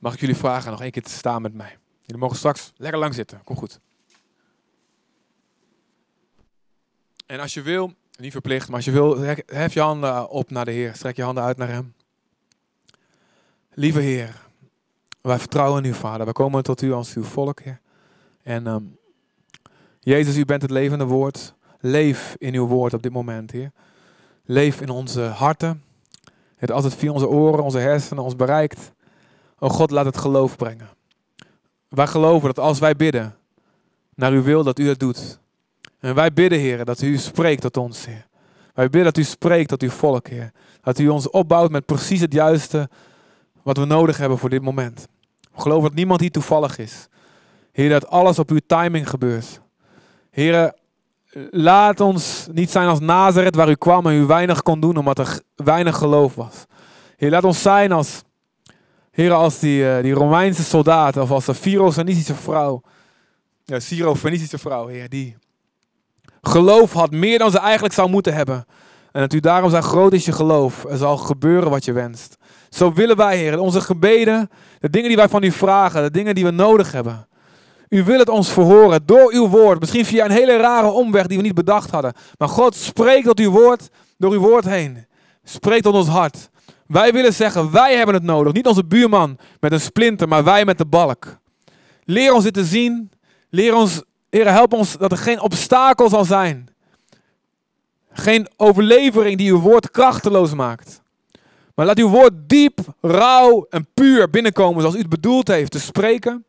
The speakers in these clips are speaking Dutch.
mag ik jullie vragen nog één keer te staan met mij. Jullie mogen straks lekker lang zitten. Kom goed. En als je wil, niet verplicht, maar als je wil, hef je handen op naar de Heer. Strek je handen uit naar Hem. Lieve Heer, wij vertrouwen in U, Vader. Wij komen tot U als uw volk, Heer. En um, Jezus, U bent het levende woord. Leef in uw woord op dit moment, Heer. Leef in onze harten. Het altijd via onze oren, onze hersenen ons bereikt. Oh God, laat het geloof brengen. Wij geloven dat als wij bidden naar uw wil, dat u het doet. En wij bidden, Heer, dat u spreekt tot ons, Heer. Wij bidden dat u spreekt tot uw volk, Heer. Dat u ons opbouwt met precies het juiste wat we nodig hebben voor dit moment. We geloven dat niemand hier toevallig is. Heer, dat alles op uw timing gebeurt. Heer, laat ons niet zijn als Nazareth waar u kwam en u weinig kon doen omdat er weinig geloof was. Heer, laat ons zijn als, Heer, als die, uh, die Romeinse soldaat of als de Syro-Fenicische vrouw. Ja, Syro-Fenicische vrouw, Heer, die geloof had meer dan ze eigenlijk zou moeten hebben. En dat u daarom zei, groot is je geloof. Er zal gebeuren wat je wenst. Zo willen wij, Heer, onze gebeden, de dingen die wij van u vragen, de dingen die we nodig hebben. U wil het ons verhoren door uw woord. Misschien via een hele rare omweg die we niet bedacht hadden. Maar God spreekt tot uw woord, door uw woord heen. Spreekt tot ons hart. Wij willen zeggen, wij hebben het nodig. Niet onze buurman met een splinter, maar wij met de balk. Leer ons dit te zien. Leer ons, Heer, help ons dat er geen obstakel zal zijn. Geen overlevering die uw woord krachteloos maakt. Maar laat uw woord diep, rauw en puur binnenkomen zoals u het bedoeld heeft te spreken.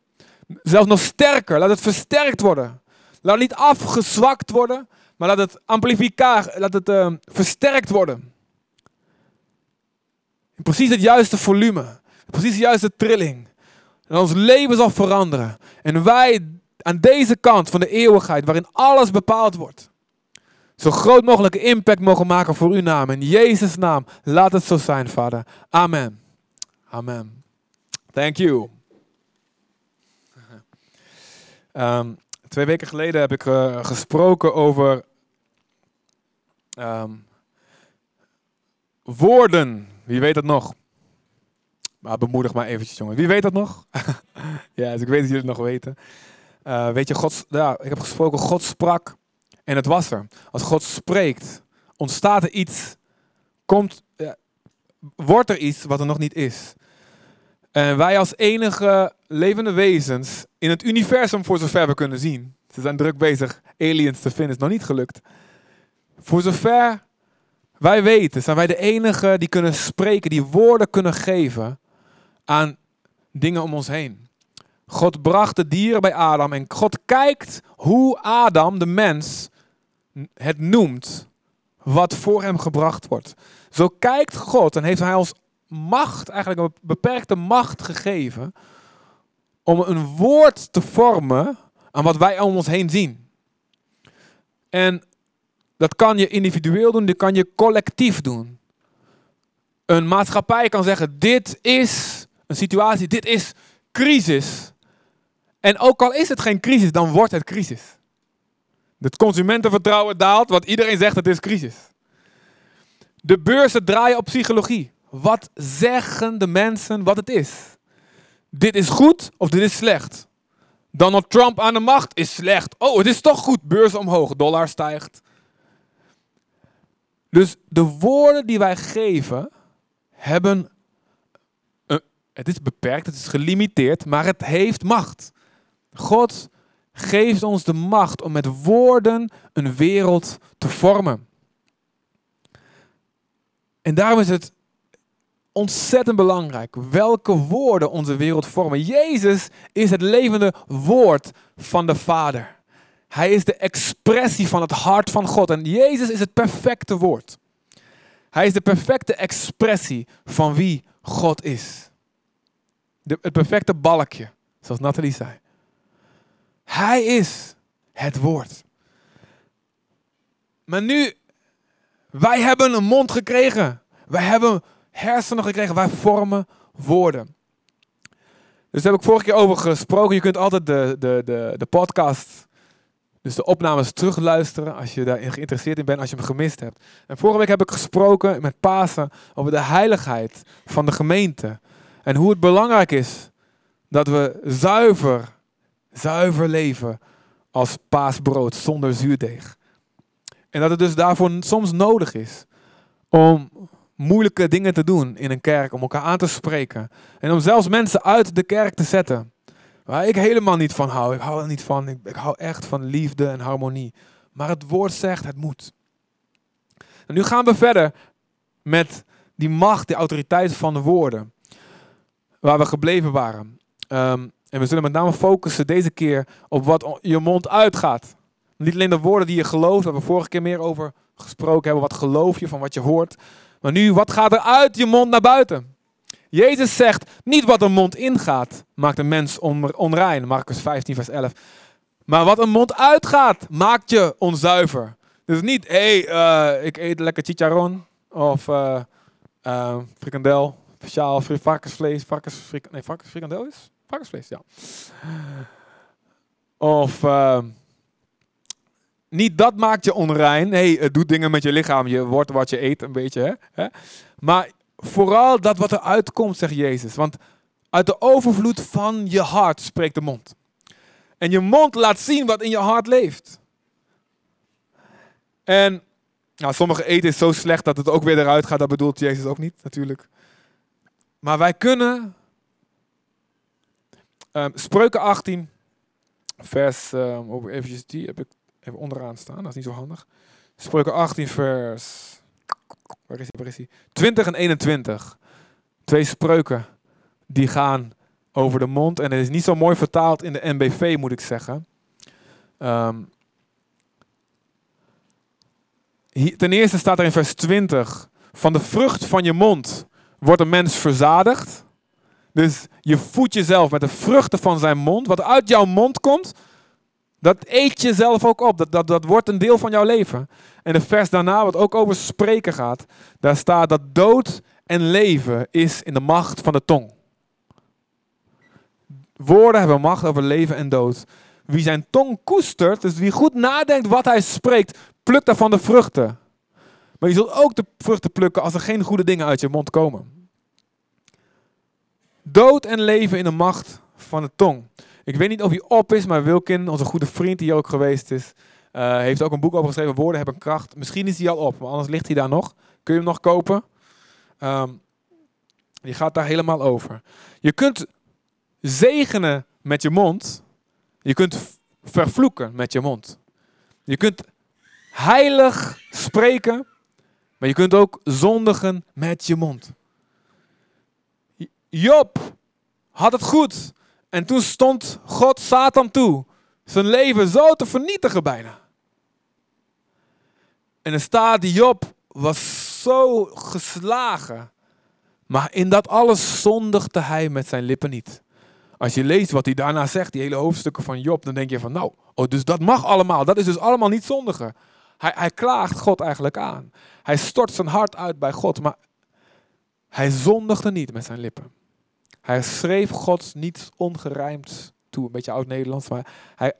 Zelfs nog sterker. Laat het versterkt worden. Laat het niet afgezwakt worden, maar laat het amplificaar, laat het uh, versterkt worden. Precies het juiste volume. Precies de juiste trilling. En ons leven zal veranderen. En wij aan deze kant van de eeuwigheid, waarin alles bepaald wordt, zo groot mogelijke impact mogen maken voor uw naam. In Jezus' naam, laat het zo zijn, Vader. Amen. Amen. Thank you. Um, twee weken geleden heb ik uh, gesproken over um, woorden. Wie weet dat nog? Maar bemoedig maar eventjes, jongen. Wie weet dat nog? ja, dus ik weet dat jullie het nog weten. Uh, weet je, God, ja, ik heb gesproken, God sprak en het was er. Als God spreekt, ontstaat er iets, komt, wordt er iets wat er nog niet is. En wij als enige levende wezens in het universum, voor zover we kunnen zien. Ze zijn druk bezig aliens te vinden, is nog niet gelukt. Voor zover wij weten, zijn wij de enige die kunnen spreken, die woorden kunnen geven aan dingen om ons heen. God bracht de dieren bij Adam en God kijkt hoe Adam, de mens, het noemt wat voor hem gebracht wordt. Zo kijkt God en heeft hij ons macht, eigenlijk een beperkte macht gegeven om een woord te vormen aan wat wij om ons heen zien. En dat kan je individueel doen, dat kan je collectief doen. Een maatschappij kan zeggen, dit is een situatie, dit is crisis. En ook al is het geen crisis, dan wordt het crisis. Het consumentenvertrouwen daalt, want iedereen zegt het is crisis. De beurzen draaien op psychologie. Wat zeggen de mensen wat het is? Dit is goed of dit is slecht? Donald Trump aan de macht is slecht. Oh, het is toch goed. Beurs omhoog, dollar stijgt. Dus de woorden die wij geven hebben. het is beperkt, het is gelimiteerd, maar het heeft macht. God geeft ons de macht om met woorden een wereld te vormen. En daarom is het ontzettend belangrijk welke woorden onze wereld vormen. Jezus is het levende woord van de Vader. Hij is de expressie van het hart van God. En Jezus is het perfecte woord. Hij is de perfecte expressie van wie God is. De, het perfecte balkje, zoals Nathalie zei. Hij is het woord. Maar nu, wij hebben een mond gekregen. Wij hebben hersenen gekregen. Wij vormen woorden. Dus daar heb ik vorige keer over gesproken. Je kunt altijd de, de, de, de podcast, dus de opnames terugluisteren als je daarin geïnteresseerd in bent, als je hem gemist hebt. En vorige week heb ik gesproken met Pasen over de heiligheid van de gemeente. En hoe het belangrijk is dat we zuiver, zuiver leven als paasbrood zonder zuurdeeg. En dat het dus daarvoor soms nodig is om moeilijke dingen te doen in een kerk, om elkaar aan te spreken. En om zelfs mensen uit de kerk te zetten. Waar ik helemaal niet van hou. Ik hou er niet van. Ik, ik hou echt van liefde en harmonie. Maar het woord zegt, het moet. Nu gaan we verder met die macht, die autoriteit van de woorden. Waar we gebleven waren. Ehm, en we zullen met name focussen deze keer op wat je mond uitgaat. Niet alleen de woorden die je gelooft, waar we vorige keer meer over gesproken hebben. Wat geloof je van wat je hoort. Maar nu, wat gaat er uit je mond naar buiten? Jezus zegt, niet wat een mond ingaat, maakt een mens onrein. Marcus 15, vers 11. Maar wat een mond uitgaat, maakt je onzuiver. Dus niet, hé, hey, uh, ik eet lekker chicharron. Of uh, uh, frikandel, speciaal varkensvlees. Varkens, nee, varkensfrikandel is? Varkensvlees, ja. Of niet dat maakt je onrein. Nee, het doet dingen met je lichaam. Je wordt wat je eet, een beetje. Hè? Maar vooral dat wat er uitkomt, zegt Jezus. Want uit de overvloed van je hart spreekt de mond. En je mond laat zien wat in je hart leeft. En nou, sommige eten is zo slecht dat het ook weer eruit gaat. Dat bedoelt Jezus ook niet, natuurlijk. Maar wij kunnen. Um, Spreuken 18, vers. Um, eventjes die heb ik even onderaan staan. Dat is niet zo handig. Spreuken 18, vers. Waar is hij? Waar is hij? 20 en 21. Twee spreuken die gaan over de mond. En het is niet zo mooi vertaald in de NBV, moet ik zeggen. Hier, ten eerste staat er in vers 20: Van de vrucht van je mond wordt een mens verzadigd. Dus je voedt jezelf met de vruchten van zijn mond. Wat uit jouw mond komt, dat eet je zelf ook op. Dat, dat, dat wordt een deel van jouw leven. En de vers daarna, wat ook over spreken gaat, daar staat dat dood en leven is in de macht van de tong. Woorden hebben macht over leven en dood. Wie zijn tong koestert, dus wie goed nadenkt wat hij spreekt, plukt daarvan de vruchten. Maar je zult ook de vruchten plukken als er geen goede dingen uit je mond komen. Dood en leven in de macht van de tong. Ik weet niet of hij op is, maar Wilkin, onze goede vriend die hier ook geweest is, uh, heeft ook een boek over geschreven. Woorden hebben kracht. Misschien is hij al op, maar anders ligt hij daar nog. Kun je hem nog kopen? Um, die gaat daar helemaal over. Je kunt zegenen met je mond. Je kunt vervloeken met je mond. Je kunt heilig spreken, maar je kunt ook zondigen met je mond. Job had het goed. En toen stond God Satan toe zijn leven zo te vernietigen bijna. En er staat, die Job was zo geslagen. Maar in dat alles zondigde hij met zijn lippen niet. Als je leest wat hij daarna zegt, die hele hoofdstukken van Job, dan denk je van nou, oh, dus dat mag allemaal. Dat is dus allemaal niet zondigen. Hij, hij klaagt God eigenlijk aan. Hij stort zijn hart uit bij God, maar hij zondigde niet met zijn lippen. Hij schreef God niet ongerijmd toe, een beetje oud-Nederlands, maar hij,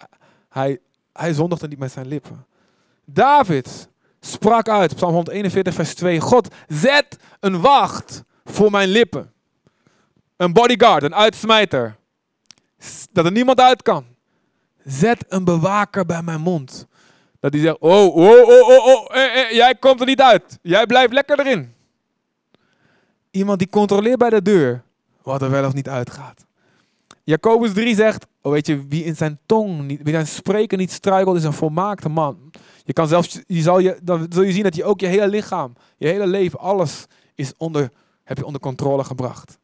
hij, hij zondigde niet met zijn lippen. David sprak uit, Psalm 141, vers 2, God, zet een wacht voor mijn lippen. Een bodyguard, een uitsmijter. Dat er niemand uit kan. Zet een bewaker bij mijn mond. Dat hij zegt, oh, oh, oh, oh, oh eh, eh, jij komt er niet uit. Jij blijft lekker erin. Iemand die controleert bij de deur wat er wel of niet uitgaat. Jacobus 3 zegt, oh weet je, wie in zijn tong, niet, wie zijn spreken niet struikelt, is een volmaakte man. Je kan zelfs, je zal je, dan zul je zien dat je ook je hele lichaam, je hele leven, alles is onder, heb je onder controle gebracht.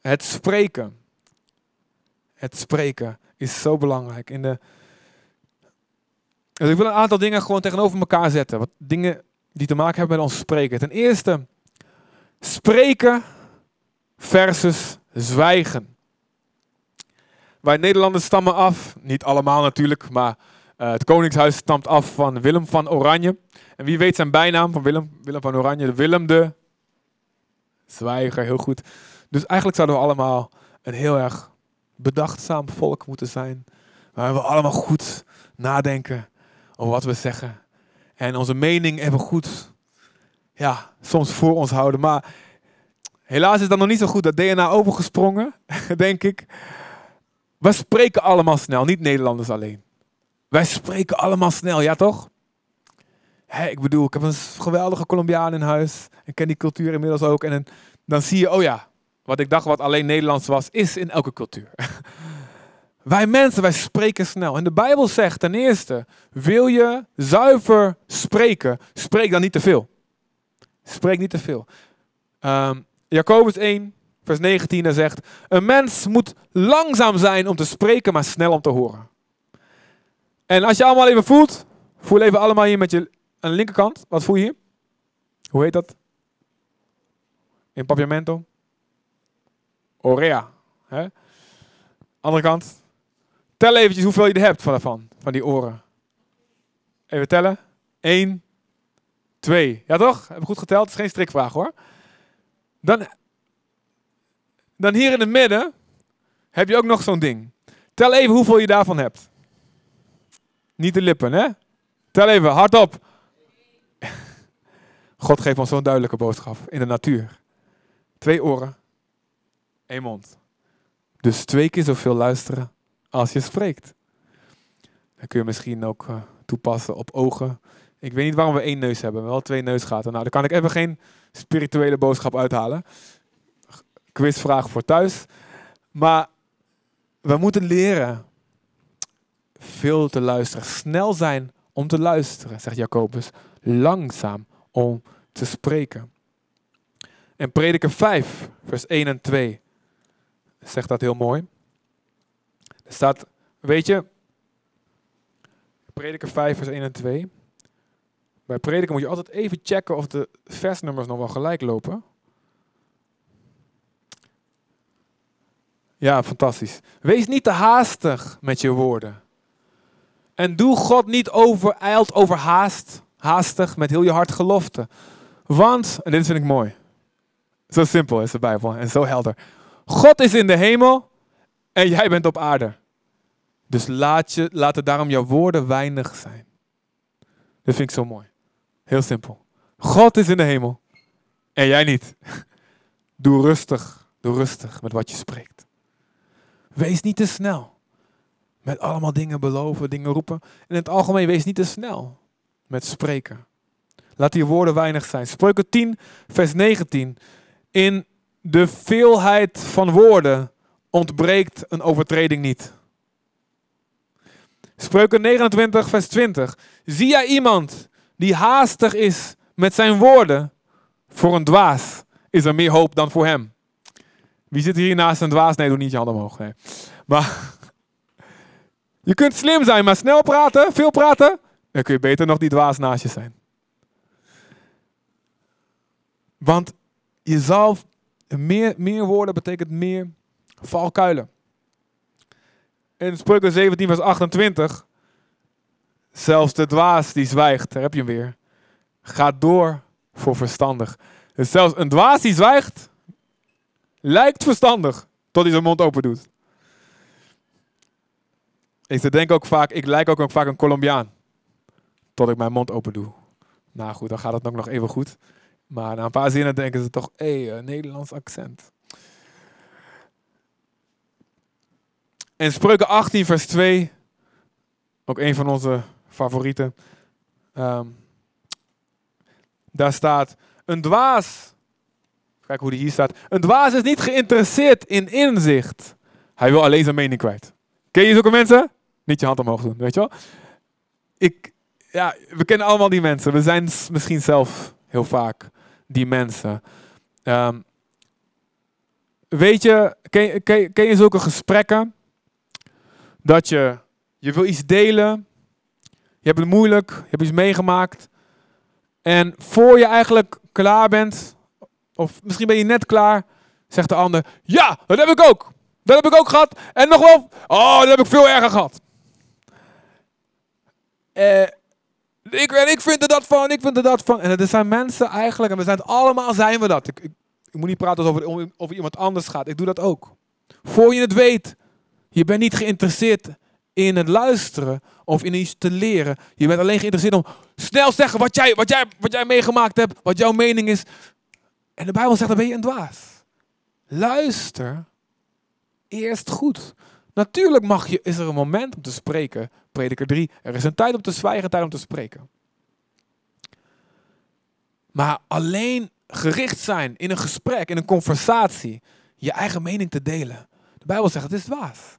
Het spreken. Het spreken is zo belangrijk. In de, dus ik wil een aantal dingen gewoon tegenover elkaar zetten. Wat dingen die te maken hebben met ons spreken. Ten eerste, spreken versus zwijgen. Wij Nederlanders stammen af, niet allemaal natuurlijk, maar uh, het Koningshuis stamt af van Willem van Oranje. En wie weet zijn bijnaam van Willem, Willem van Oranje? Willem de Zwijger, heel goed. Dus eigenlijk zouden we allemaal een heel erg bedachtzaam volk moeten zijn. Waar we allemaal goed nadenken over wat we zeggen. En onze mening even goed, ja, soms voor ons houden. Maar Helaas is dat nog niet zo goed dat DNA overgesprongen, denk ik. We spreken allemaal snel, niet Nederlanders alleen. Wij spreken allemaal snel, ja toch? ik bedoel, ik heb een geweldige Colombiaan in huis. Ik ken die cultuur inmiddels ook. En dan zie je, oh ja, wat ik dacht wat alleen Nederlands was, is in elke cultuur. Wij mensen, wij spreken snel. En de Bijbel zegt ten eerste, wil je zuiver spreken, spreek dan niet te veel. Spreek niet te veel. Um, Jacobus 1, vers 19, zegt, een mens moet langzaam zijn om te spreken, maar snel om te horen. En als je allemaal even voelt, voel even allemaal hier met je aan de linkerkant. Wat voel je hier? Hoe heet dat? In papiamento? Orea. Hè? Andere kant. Tel eventjes hoeveel je er hebt van, van die oren. Even tellen. 1, 2. Ja toch? Heb ik goed geteld? Het is geen strikvraag hoor. Dan, dan hier in het midden heb je ook nog zo'n ding. Tel even hoeveel je daarvan hebt. Niet de lippen, hè? Tel even, hardop. God geeft ons zo'n duidelijke boodschap in de natuur. Twee oren, één mond. Dus twee keer zoveel luisteren als je spreekt. Dan kun je misschien ook uh, toepassen op ogen. Ik weet niet waarom we één neus hebben, wel twee neusgaten. Nou, daar kan ik even geen spirituele boodschap uithalen. Quizvraag voor thuis. Maar we moeten leren veel te luisteren. Snel zijn om te luisteren, zegt Jacobus. Langzaam om te spreken. En prediker 5, vers 1 en 2 zegt dat heel mooi. Er staat, weet je, prediker 5, vers 1 en 2. Bij prediker moet je altijd even checken of de versnummers nog wel gelijk lopen. Ja, fantastisch. Wees niet te haastig met je woorden. En doe God niet overijld, overhaast, haastig met heel je hart gelofte. Want, en dit vind ik mooi. Zo simpel is de Bijbel en zo helder. God is in de hemel en jij bent op aarde. Dus laat, je, laten daarom jouw woorden weinig zijn. Dat vind ik zo mooi. Heel simpel. God is in de hemel en jij niet. Doe rustig, doe rustig met wat je spreekt. Wees niet te snel met allemaal dingen beloven, dingen roepen. En in het algemeen, wees niet te snel met spreken. Laat die woorden weinig zijn. Spreuken 10, vers 19. In de veelheid van woorden ontbreekt een overtreding niet. Spreuken 29, vers 20. Zie jij iemand die haastig is met zijn woorden? Voor een dwaas is er meer hoop dan voor hem. Wie zit hier naast een dwaas? Nee, doe niet je handen omhoog. Maar je kunt slim zijn, maar snel praten, veel praten, dan kun je beter nog die dwaas naast je zijn. Want je zal, meer, meer woorden betekent meer valkuilen. In Spreuken 17 vers 28, zelfs de dwaas die zwijgt, daar heb je hem weer, gaat door voor verstandig. Dus zelfs een dwaas die zwijgt, lijkt verstandig tot hij zijn mond open doet. Ik denk ook vaak, ik lijk ook, ook vaak een Colombiaan. Tot ik mijn mond open doe. Nou goed, dan gaat het ook nog even goed. Maar na een paar zinnen denken ze toch, hé, Nederlands accent. En Spreuken 18, vers 2, ook een van onze favorieten. Um, daar staat, een dwaas, kijk hoe die hier staat. Een dwaas is niet geïnteresseerd in inzicht. Hij wil alleen zijn mening kwijt. Ken je zulke mensen? Niet je hand omhoog doen, weet je wel? Ik, ja, we kennen allemaal die mensen. We zijn misschien zelf heel vaak die mensen. Um, weet je, ken, ken, ken je zulke gesprekken? Dat je, je wil iets delen. Je hebt het moeilijk. Je hebt iets meegemaakt. En voor je eigenlijk klaar bent, of misschien ben je net klaar, zegt de ander: Ja, dat heb ik ook. Dat heb ik ook gehad. En nog wel. Oh, dat heb ik veel erger gehad. Eh, ik, ik vind er dat van, ik vind er dat van. En er zijn mensen eigenlijk, en we zijn het allemaal, zijn we dat. Ik, ik, ik moet niet praten alsof over iemand anders gaat. Ik doe dat ook. Voor je het weet, je bent niet geïnteresseerd in het luisteren of in iets te leren. Je bent alleen geïnteresseerd om snel zeggen wat jij, wat jij, wat jij meegemaakt hebt, wat jouw mening is. En de Bijbel zegt, dan ben je een dwaas. luister eerst goed. Natuurlijk mag je, is er een moment om te spreken. Prediker 3. Er is een tijd om te zwijgen, tijd om te spreken. Maar alleen gericht zijn in een gesprek, in een conversatie, je eigen mening te delen. De Bijbel zegt het is dwaas.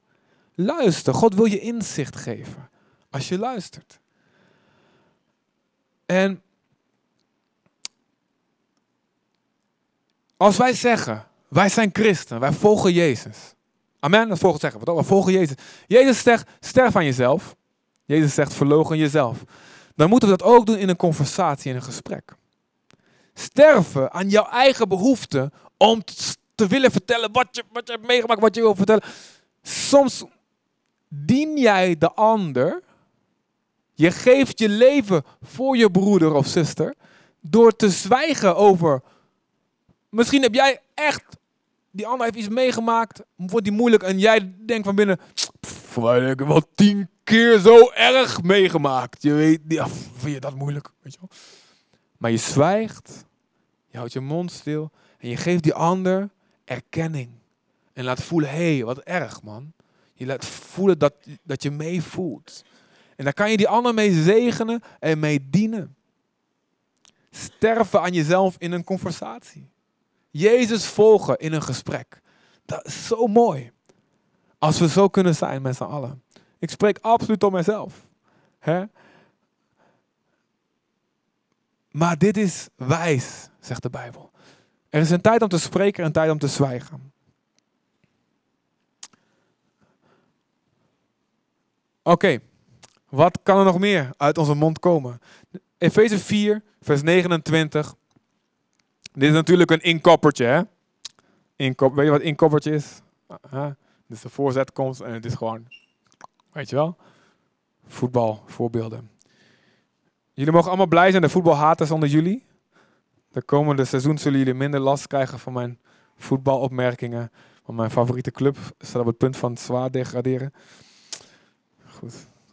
Luister, God wil je inzicht geven als je luistert. En als wij zeggen, wij zijn christen, wij volgen Jezus. Amen, dat volgt zeggen. We volgen Jezus. Jezus zegt, sterf aan jezelf. Jezus zegt, verlogen jezelf. Dan moeten we dat ook doen in een conversatie, in een gesprek. Sterven aan jouw eigen behoefte om te willen vertellen wat je, wat je hebt meegemaakt, wat je wil vertellen. Soms dien jij de ander. Je geeft je leven voor je broeder of zuster. Door te zwijgen over. Misschien heb jij echt. Die ander heeft iets meegemaakt. Wordt die moeilijk. En jij denkt van binnen. Ik heb wel tien keer zo erg meegemaakt. Je weet. Ja, vind je dat moeilijk? Weet je wel? Maar je zwijgt. Je houdt je mond stil. En je geeft die ander erkenning. En laat voelen, hé, hey, wat erg man. Je laat voelen dat, dat je meevoelt. En daar kan je die ander mee zegenen en mee dienen. Sterven aan jezelf in een conversatie. Jezus volgen in een gesprek. Dat is zo mooi. Als we zo kunnen zijn met z'n allen. Ik spreek absoluut op mezelf. Hè? Maar dit is wijs, zegt de Bijbel. Er is een tijd om te spreken en een tijd om te zwijgen. Oké, wat kan er nog meer uit onze mond komen? Efeze 4, vers 29. Dit is natuurlijk een inkoppertje, hè? Inkop, weet je wat inkoppertje is? Uh, dus de voorzet komt en het is gewoon, weet je wel? Voetbal, voorbeelden. Jullie mogen allemaal blij zijn, de voetbalhaters onder jullie. De komende seizoen zullen jullie minder last krijgen van mijn voetbalopmerkingen. Want mijn favoriete club staat op het punt van zwaar degraderen.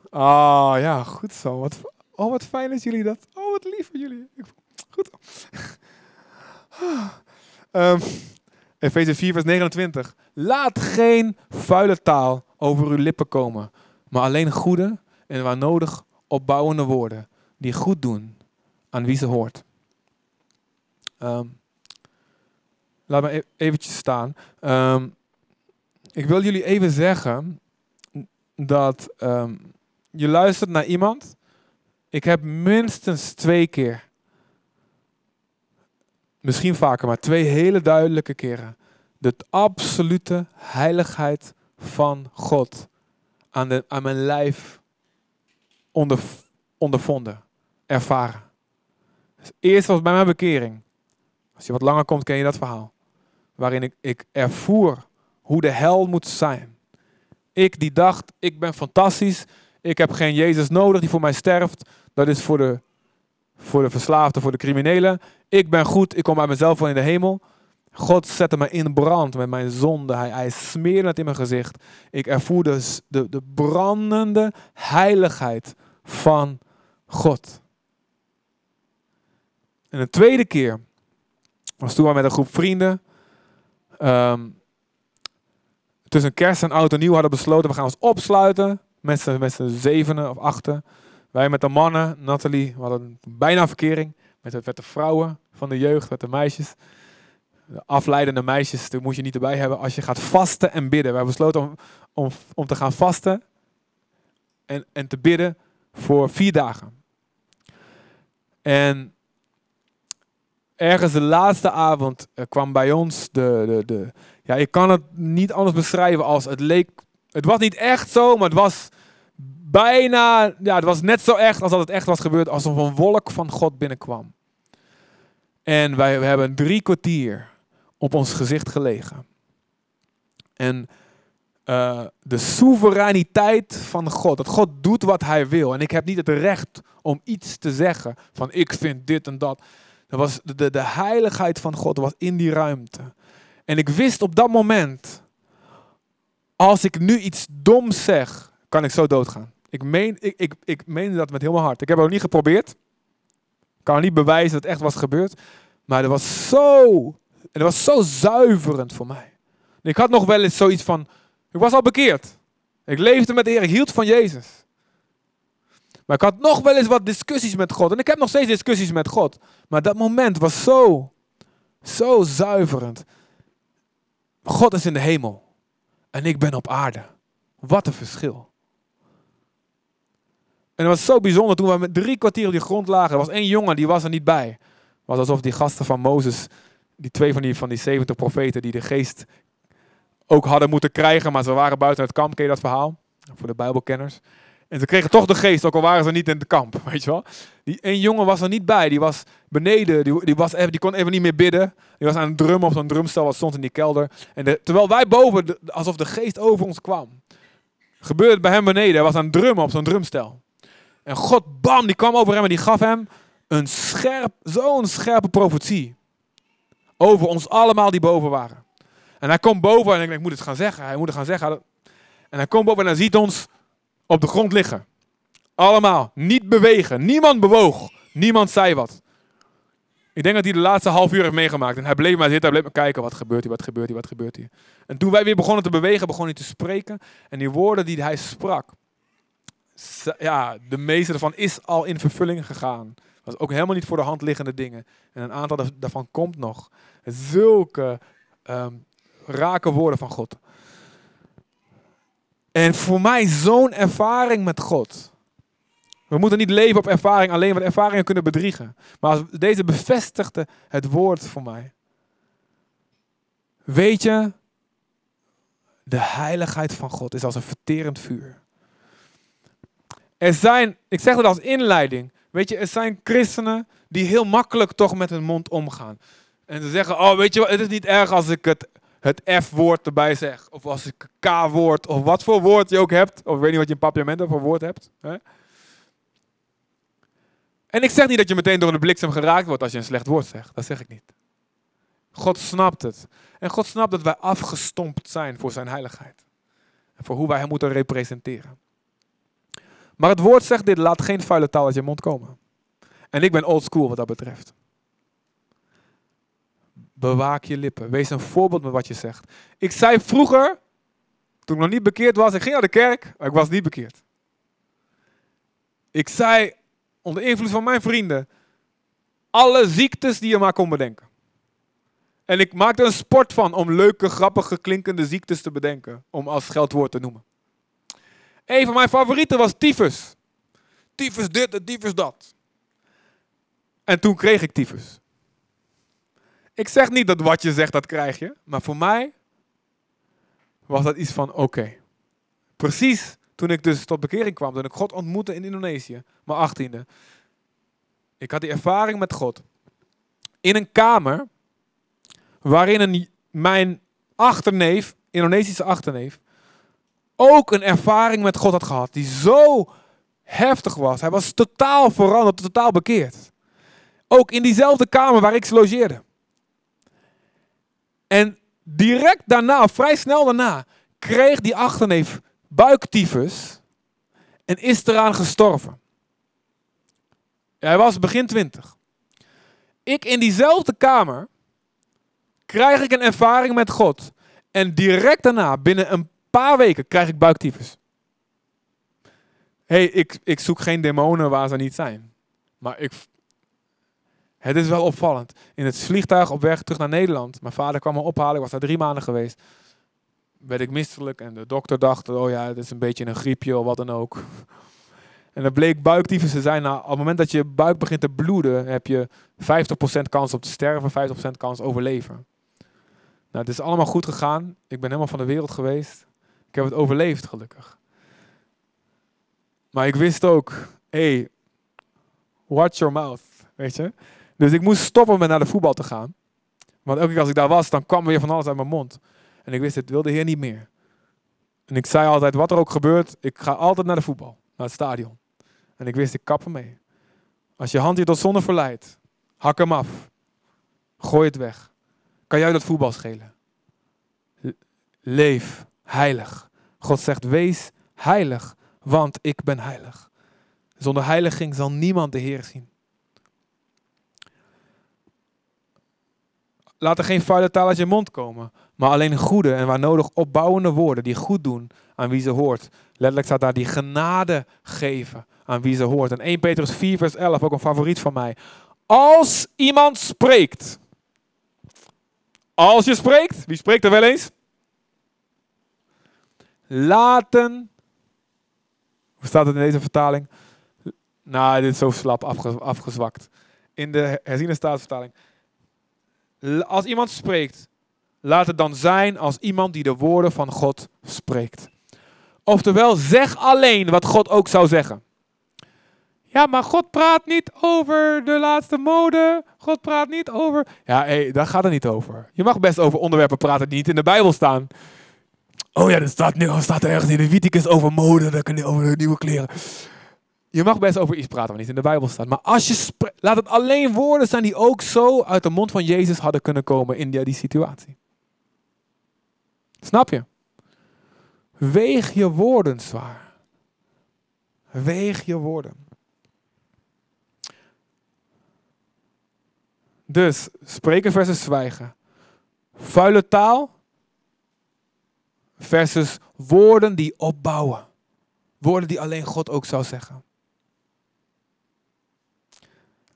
Ah ja, goed zo. Wat, oh, wat fijn dat jullie dat. Oh, wat lief van jullie. Goed. um, Efeze 4, vers 29. Laat geen vuile taal over uw lippen komen, maar alleen goede en waar nodig opbouwende woorden die goed doen aan wie ze hoort. Um, laat me e-, eventjes staan. Um, ik wil jullie even zeggen dat um, je luistert naar iemand. Ik heb minstens twee keer, misschien vaker, maar twee hele duidelijke keren, de absolute heiligheid van God aan, de, aan mijn lijf onder, ondervonden, ervaren. Dus eerst was bij mijn bekering. Als je wat langer komt, ken je dat verhaal. Waarin ik, ik ervoer hoe de hel moet zijn. Ik die dacht, ik ben fantastisch. Ik heb geen Jezus nodig die voor mij sterft. Dat is voor de, voor de verslaafden, voor de criminelen. Ik ben goed, ik kom bij mezelf wel in de hemel. God zette me in brand met mijn zonde. Hij, hij smeerde het in mijn gezicht. Ik ervoer de, de, de brandende heiligheid van God. En een tweede keer was toen we met een groep vrienden. Um, tussen kerst en oud en nieuw hadden besloten, we gaan ons opsluiten. Met z'n, met zevenen of achten. Wij met de mannen, Nathalie, we hadden bijna verkering. Met met de vrouwen van de jeugd, met de meisjes. De afleidende meisjes, die moet je niet erbij hebben als je gaat vasten en bidden. Wij besloten om, om, om te gaan vasten en, en te bidden voor vier dagen. En ergens de laatste avond uh, kwam bij ons de, de, de, ja, ik kan het niet anders beschrijven als het leek, het was niet echt zo, maar het was bijna, ja, het was net zo echt als dat het echt was gebeurd, alsof een wolk van God binnenkwam. En wij we hebben drie kwartier op ons gezicht gelegen. En uh, de soevereiniteit van God, dat God doet wat hij wil. En ik heb niet het recht om iets te zeggen van ik vind dit en dat. Dat was de, de heiligheid van God was in die ruimte. En ik wist op dat moment, als ik nu iets doms zeg, kan ik zo doodgaan. Ik meen, ik, ik, ik meen dat met heel mijn hart. Ik heb het ook niet geprobeerd. Ik kan niet bewijzen dat het echt was gebeurd. Maar er was zo En dat was zo zuiverend voor mij. ik had nog wel eens zoiets van, ik was al bekeerd. Ik leefde met de Heer, ik hield van Jezus. Maar ik had nog wel eens wat discussies met God. En ik heb nog steeds discussies met God. Maar dat moment was zo, zo zuiverend. God is in de hemel. En ik ben op aarde. Wat een verschil. En het was zo bijzonder toen we met drie kwartier op die grond lagen. Er was één jongen, die was er niet bij. Het was alsof die gasten van Mozes, die twee van die, van die 70 profeten, die de geest ook hadden moeten krijgen, maar ze waren buiten het kamp. Ken je dat verhaal? Voor de Bijbelkenners. En ze kregen toch de geest, ook al waren ze niet in het kamp, weet je wel. Die één jongen was er niet bij, die was beneden, die, die, was kon even niet meer bidden. Die was aan het drummen op zo'n drumstel wat stond in die kelder. En terwijl wij boven, alsof de geest over ons kwam. Gebeurde bij hem beneden, hij was aan het drummen op zo'n drumstel. En God, bam, die kwam over hem en die gaf hem een scherp, zo'n scherpe profetie. Over ons allemaal die boven waren. En hij komt boven en ik denk, ik moet het gaan zeggen. Hij moet het gaan zeggen. En hij komt boven en hij ziet ons op de grond liggen. Allemaal. Niet bewegen. Niemand bewoog. Niemand zei wat. Ik denk dat hij de laatste half uur heeft meegemaakt. En hij bleef maar zitten, hij bleef maar kijken. Wat gebeurt hier, wat gebeurt hier, wat gebeurt hier. En toen wij weer begonnen te bewegen, begon hij te spreken. En die woorden die hij sprak, ja, de meeste daarvan is al in vervulling gegaan. Dat was ook helemaal niet voor de hand liggende dingen. En een aantal daarvan komt nog. Zulke um, rake woorden van God. En voor mij zo'n ervaring met God. We moeten niet leven op ervaring alleen, want ervaringen kunnen bedriegen. Maar deze bevestigde het woord voor mij. Weet je, de heiligheid van God is als een verterend vuur. Er zijn, ik zeg het als inleiding, weet je, er zijn christenen die heel makkelijk toch met hun mond omgaan. En ze zeggen, oh weet je wat, het is niet erg als ik het het F-woord erbij zeg. Of als ik K-woord, of wat voor woord je ook hebt. Of ik weet niet wat je in papiamento voor woord hebt. Hè? En ik zeg niet dat je meteen door de bliksem geraakt wordt als je een slecht woord zegt. Dat zeg ik niet. God snapt het. En God snapt dat wij afgestompt zijn voor zijn heiligheid. En voor hoe wij hem moeten representeren. Maar het woord zegt dit, laat geen vuile taal uit je mond komen. En ik ben old school wat dat betreft. Bewaak je lippen. Wees een voorbeeld met wat je zegt. Ik zei vroeger, toen ik nog niet bekeerd was, ik ging naar de kerk, maar ik was niet bekeerd. Ik zei onder invloed van mijn vrienden alle ziektes die je maar kon bedenken. En ik maakte een sport van om leuke, grappige, klinkende ziektes te bedenken. Om als geldwoord te noemen. Een van mijn favorieten was tyfus. Tyfus dit en tyfus dat. En toen kreeg ik tyfus. Ik zeg niet dat wat je zegt, dat krijg je. Maar voor mij was dat iets van oké. Precies toen ik dus tot bekering kwam, toen ik God ontmoette in Indonesië, mijn achttiende. Ik had die ervaring met God. In een kamer waarin een, mijn achterneef, Indonesische achterneef, ook een ervaring met God had gehad. Die zo heftig was. Hij was totaal veranderd, totaal bekeerd. Ook in diezelfde kamer waar ik logeerde. En direct daarna, vrij snel daarna, kreeg die achterneef buiktyfus en is eraan gestorven. Hij was begin twintig. Ik in diezelfde kamer krijg ik een ervaring met God. En direct daarna, binnen een paar weken, krijg ik buiktyfus. hey, ik, ik zoek geen demonen waar ze niet zijn. Maar ik, het is wel opvallend. In het vliegtuig op weg terug naar Nederland. Mijn vader kwam me ophalen. Ik was daar drie maanden geweest. Werd ik misselijk en de dokter dacht, oh ja, het is een beetje een griepje of wat dan ook. En dat bleek buiktyfus te zijn. Nou, op het moment dat je buik begint te bloeden, heb je 50% kans op te sterven, 50% kans overleven. Nou, het is allemaal goed gegaan. Ik ben helemaal van de wereld geweest. Ik heb het overleefd, gelukkig. Maar ik wist ook, hey, watch your mouth, weet je. Dus ik moest stoppen met naar de voetbal te gaan. Want elke keer als ik daar was, dan kwam weer van alles uit mijn mond. En ik wist, het wilde Heer niet meer. En ik zei altijd, wat er ook gebeurt, ik ga altijd naar de voetbal, naar het stadion. En ik wist, ik kap ermee. Als je hand je tot zonde verleidt, hak hem af. Gooi het weg. Kan jij dat voetbal schelen? Leef heilig. God zegt, wees heilig, want ik ben heilig. Zonder heiliging zal niemand de Heer zien. Laat er geen vuile taal uit je mond komen, maar alleen goede en waar nodig opbouwende woorden die goed doen aan wie ze hoort. Letterlijk staat daar die genade geven aan wie ze hoort. En 1 Petrus 4 vers 11, ook een favoriet van mij. Als iemand spreekt. Als je spreekt, wie spreekt er wel eens? Laten. Hoe staat het in deze vertaling? Nou, dit is zo slap afgezwakt. In de herziene staatsvertaling. Als iemand spreekt, laat het dan zijn als iemand die de woorden van God spreekt. Oftewel, zeg alleen wat God ook zou zeggen. Ja, maar God praat niet over de laatste mode. God praat niet over. Ja, hey, daar gaat het niet over. Je mag best over onderwerpen praten die niet in de Bijbel staan. Oh ja, er staat, nu, er staat ergens in de Leviticus over mode, je over nieuwe kleren. Je mag best over iets praten wat niet in de Bijbel staat. Maar als je laat het alleen woorden zijn die ook zo uit de mond van Jezus hadden kunnen komen in die, die situatie. Snap je? Weeg je woorden zwaar. Weeg je woorden. Dus spreken versus zwijgen. Vuile taal versus woorden die opbouwen. Woorden die alleen God ook zou zeggen.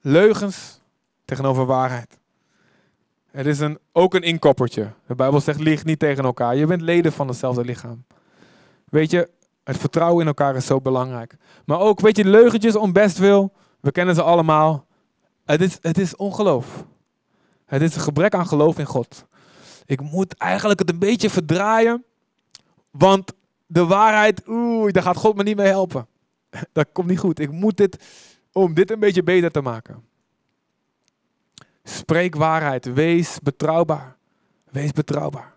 Leugens tegenover waarheid. Het is een, ook een inkoppertje. De Bijbel zegt, lieg niet tegen elkaar. Je bent leden van hetzelfde lichaam. Weet je, het vertrouwen in elkaar is zo belangrijk. Maar ook, weet je, leugentjes om best wil. We kennen ze allemaal. Het is, het is ongeloof. Het is een gebrek aan geloof in God. Ik moet eigenlijk het een beetje verdraaien. Want de waarheid, oeh, daar gaat God me niet mee helpen. Dat komt niet goed. Ik moet dit, om dit een beetje beter te maken. Spreek waarheid. Wees betrouwbaar. Wees betrouwbaar.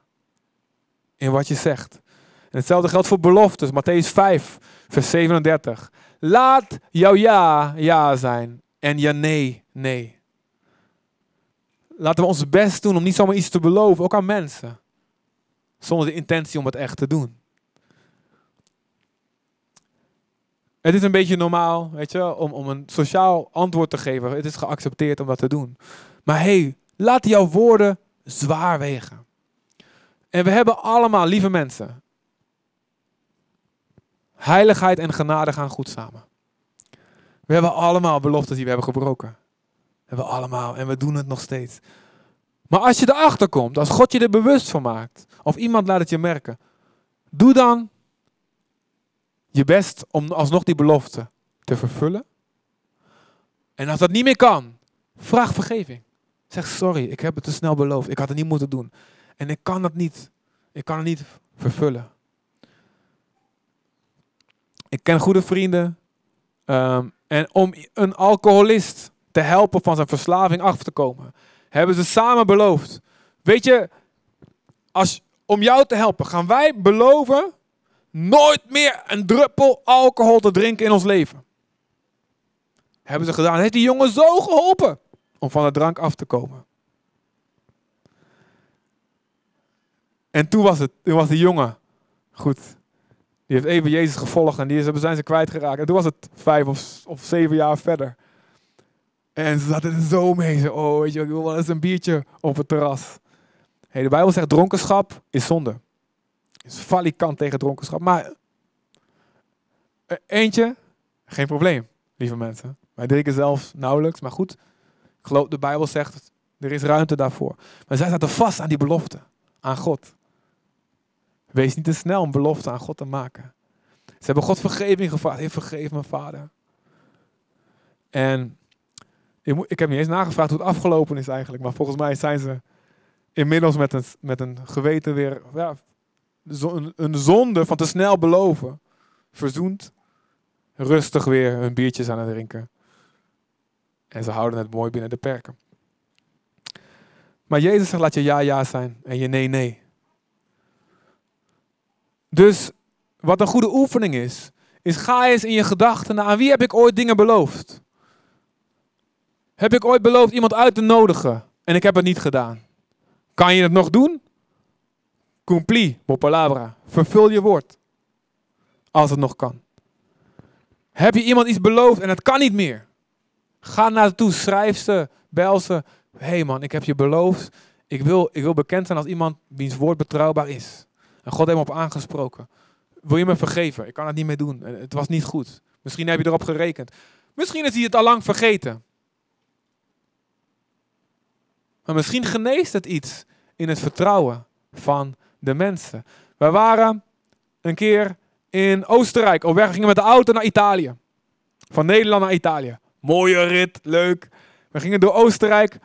In wat je zegt. En hetzelfde geldt voor beloftes. Matthäus 5, vers 37. Laat jouw ja ja zijn en je nee nee. Laten we ons best doen om niet zomaar iets te beloven, ook aan mensen. Zonder de intentie om het echt te doen. Het is een beetje normaal, weet je, om, om een sociaal antwoord te geven. Het is geaccepteerd om dat te doen. Maar hey, laat jouw woorden zwaar wegen. En we hebben allemaal, lieve mensen, heiligheid en genade gaan goed samen. We hebben allemaal beloftes die we hebben gebroken. We hebben allemaal en we doen het nog steeds. Maar als je erachter komt, als God je er bewust van maakt, of iemand laat het je merken, doe dan je best om alsnog die belofte te vervullen. En als dat niet meer kan, vraag vergeving. Zeg sorry, ik heb het te snel beloofd. Ik had het niet moeten doen. En ik kan het niet. Ik kan het niet vervullen. Ik ken goede vrienden. Ehm, en om een alcoholist te helpen van zijn verslaving af te komen, hebben ze samen beloofd. Weet je, als, om jou te helpen, gaan wij beloven nooit meer een druppel alcohol te drinken in ons leven. Hebben ze gedaan. Heeft die jongen zo geholpen om van de drank af te komen. En toen was het, toen was die jongen, goed, die heeft even Jezus gevolgd en die zijn ze kwijtgeraakt. En toen was het vijf of, of zeven jaar verder. En ze zaten er zo mee. Zo, oh, weet je, ik wil wel eens een biertje op het terras. De Bijbel zegt dronkenschap is zonde is valikant tegen dronkenschap. Maar eh, eentje, geen probleem, lieve mensen. Wij drinken zelfs nauwelijks, maar goed. Ik geloof, de Bijbel zegt, er is ruimte daarvoor. Maar zij zaten vast aan die belofte, aan God. Wees niet te snel om belofte aan God te maken. Ze hebben God vergeving gevraagd. Heer, vergeef mijn vader. En ik, ik heb niet eens nagevraagd hoe het afgelopen is eigenlijk. Maar volgens mij zijn ze inmiddels met een, met een geweten weer ja, een zonde van te snel beloven, verzoend, rustig weer hun biertjes aan het drinken. En ze houden het mooi binnen de perken. Maar Jezus zegt, laat je ja ja zijn en je nee nee. Dus wat een goede oefening is, is ga eens in je gedachten aan wie heb ik ooit dingen beloofd? Heb ik ooit beloofd iemand uit te nodigen en ik heb het niet gedaan? Kan je het nog doen? Cumpli, palabra. Vervul je woord. Als het nog kan. Heb je iemand iets beloofd en het kan niet meer? Ga naartoe, schrijf ze, bel ze. Hé hey man, ik heb je beloofd Ik wil, ik wil bekend zijn als iemand wiens woord betrouwbaar is. En God heeft me op aangesproken. Wil je me vergeven? Ik kan het niet meer doen. Het was niet goed. Misschien heb je erop gerekend. Misschien is hij het al lang vergeten. Maar misschien geneest het iets in het vertrouwen van de mensen. We waren een keer in Oostenrijk op weg. gingen met de auto naar Italië. Van Nederland naar Italië. Mooie rit, leuk. We gingen door Oostenrijk.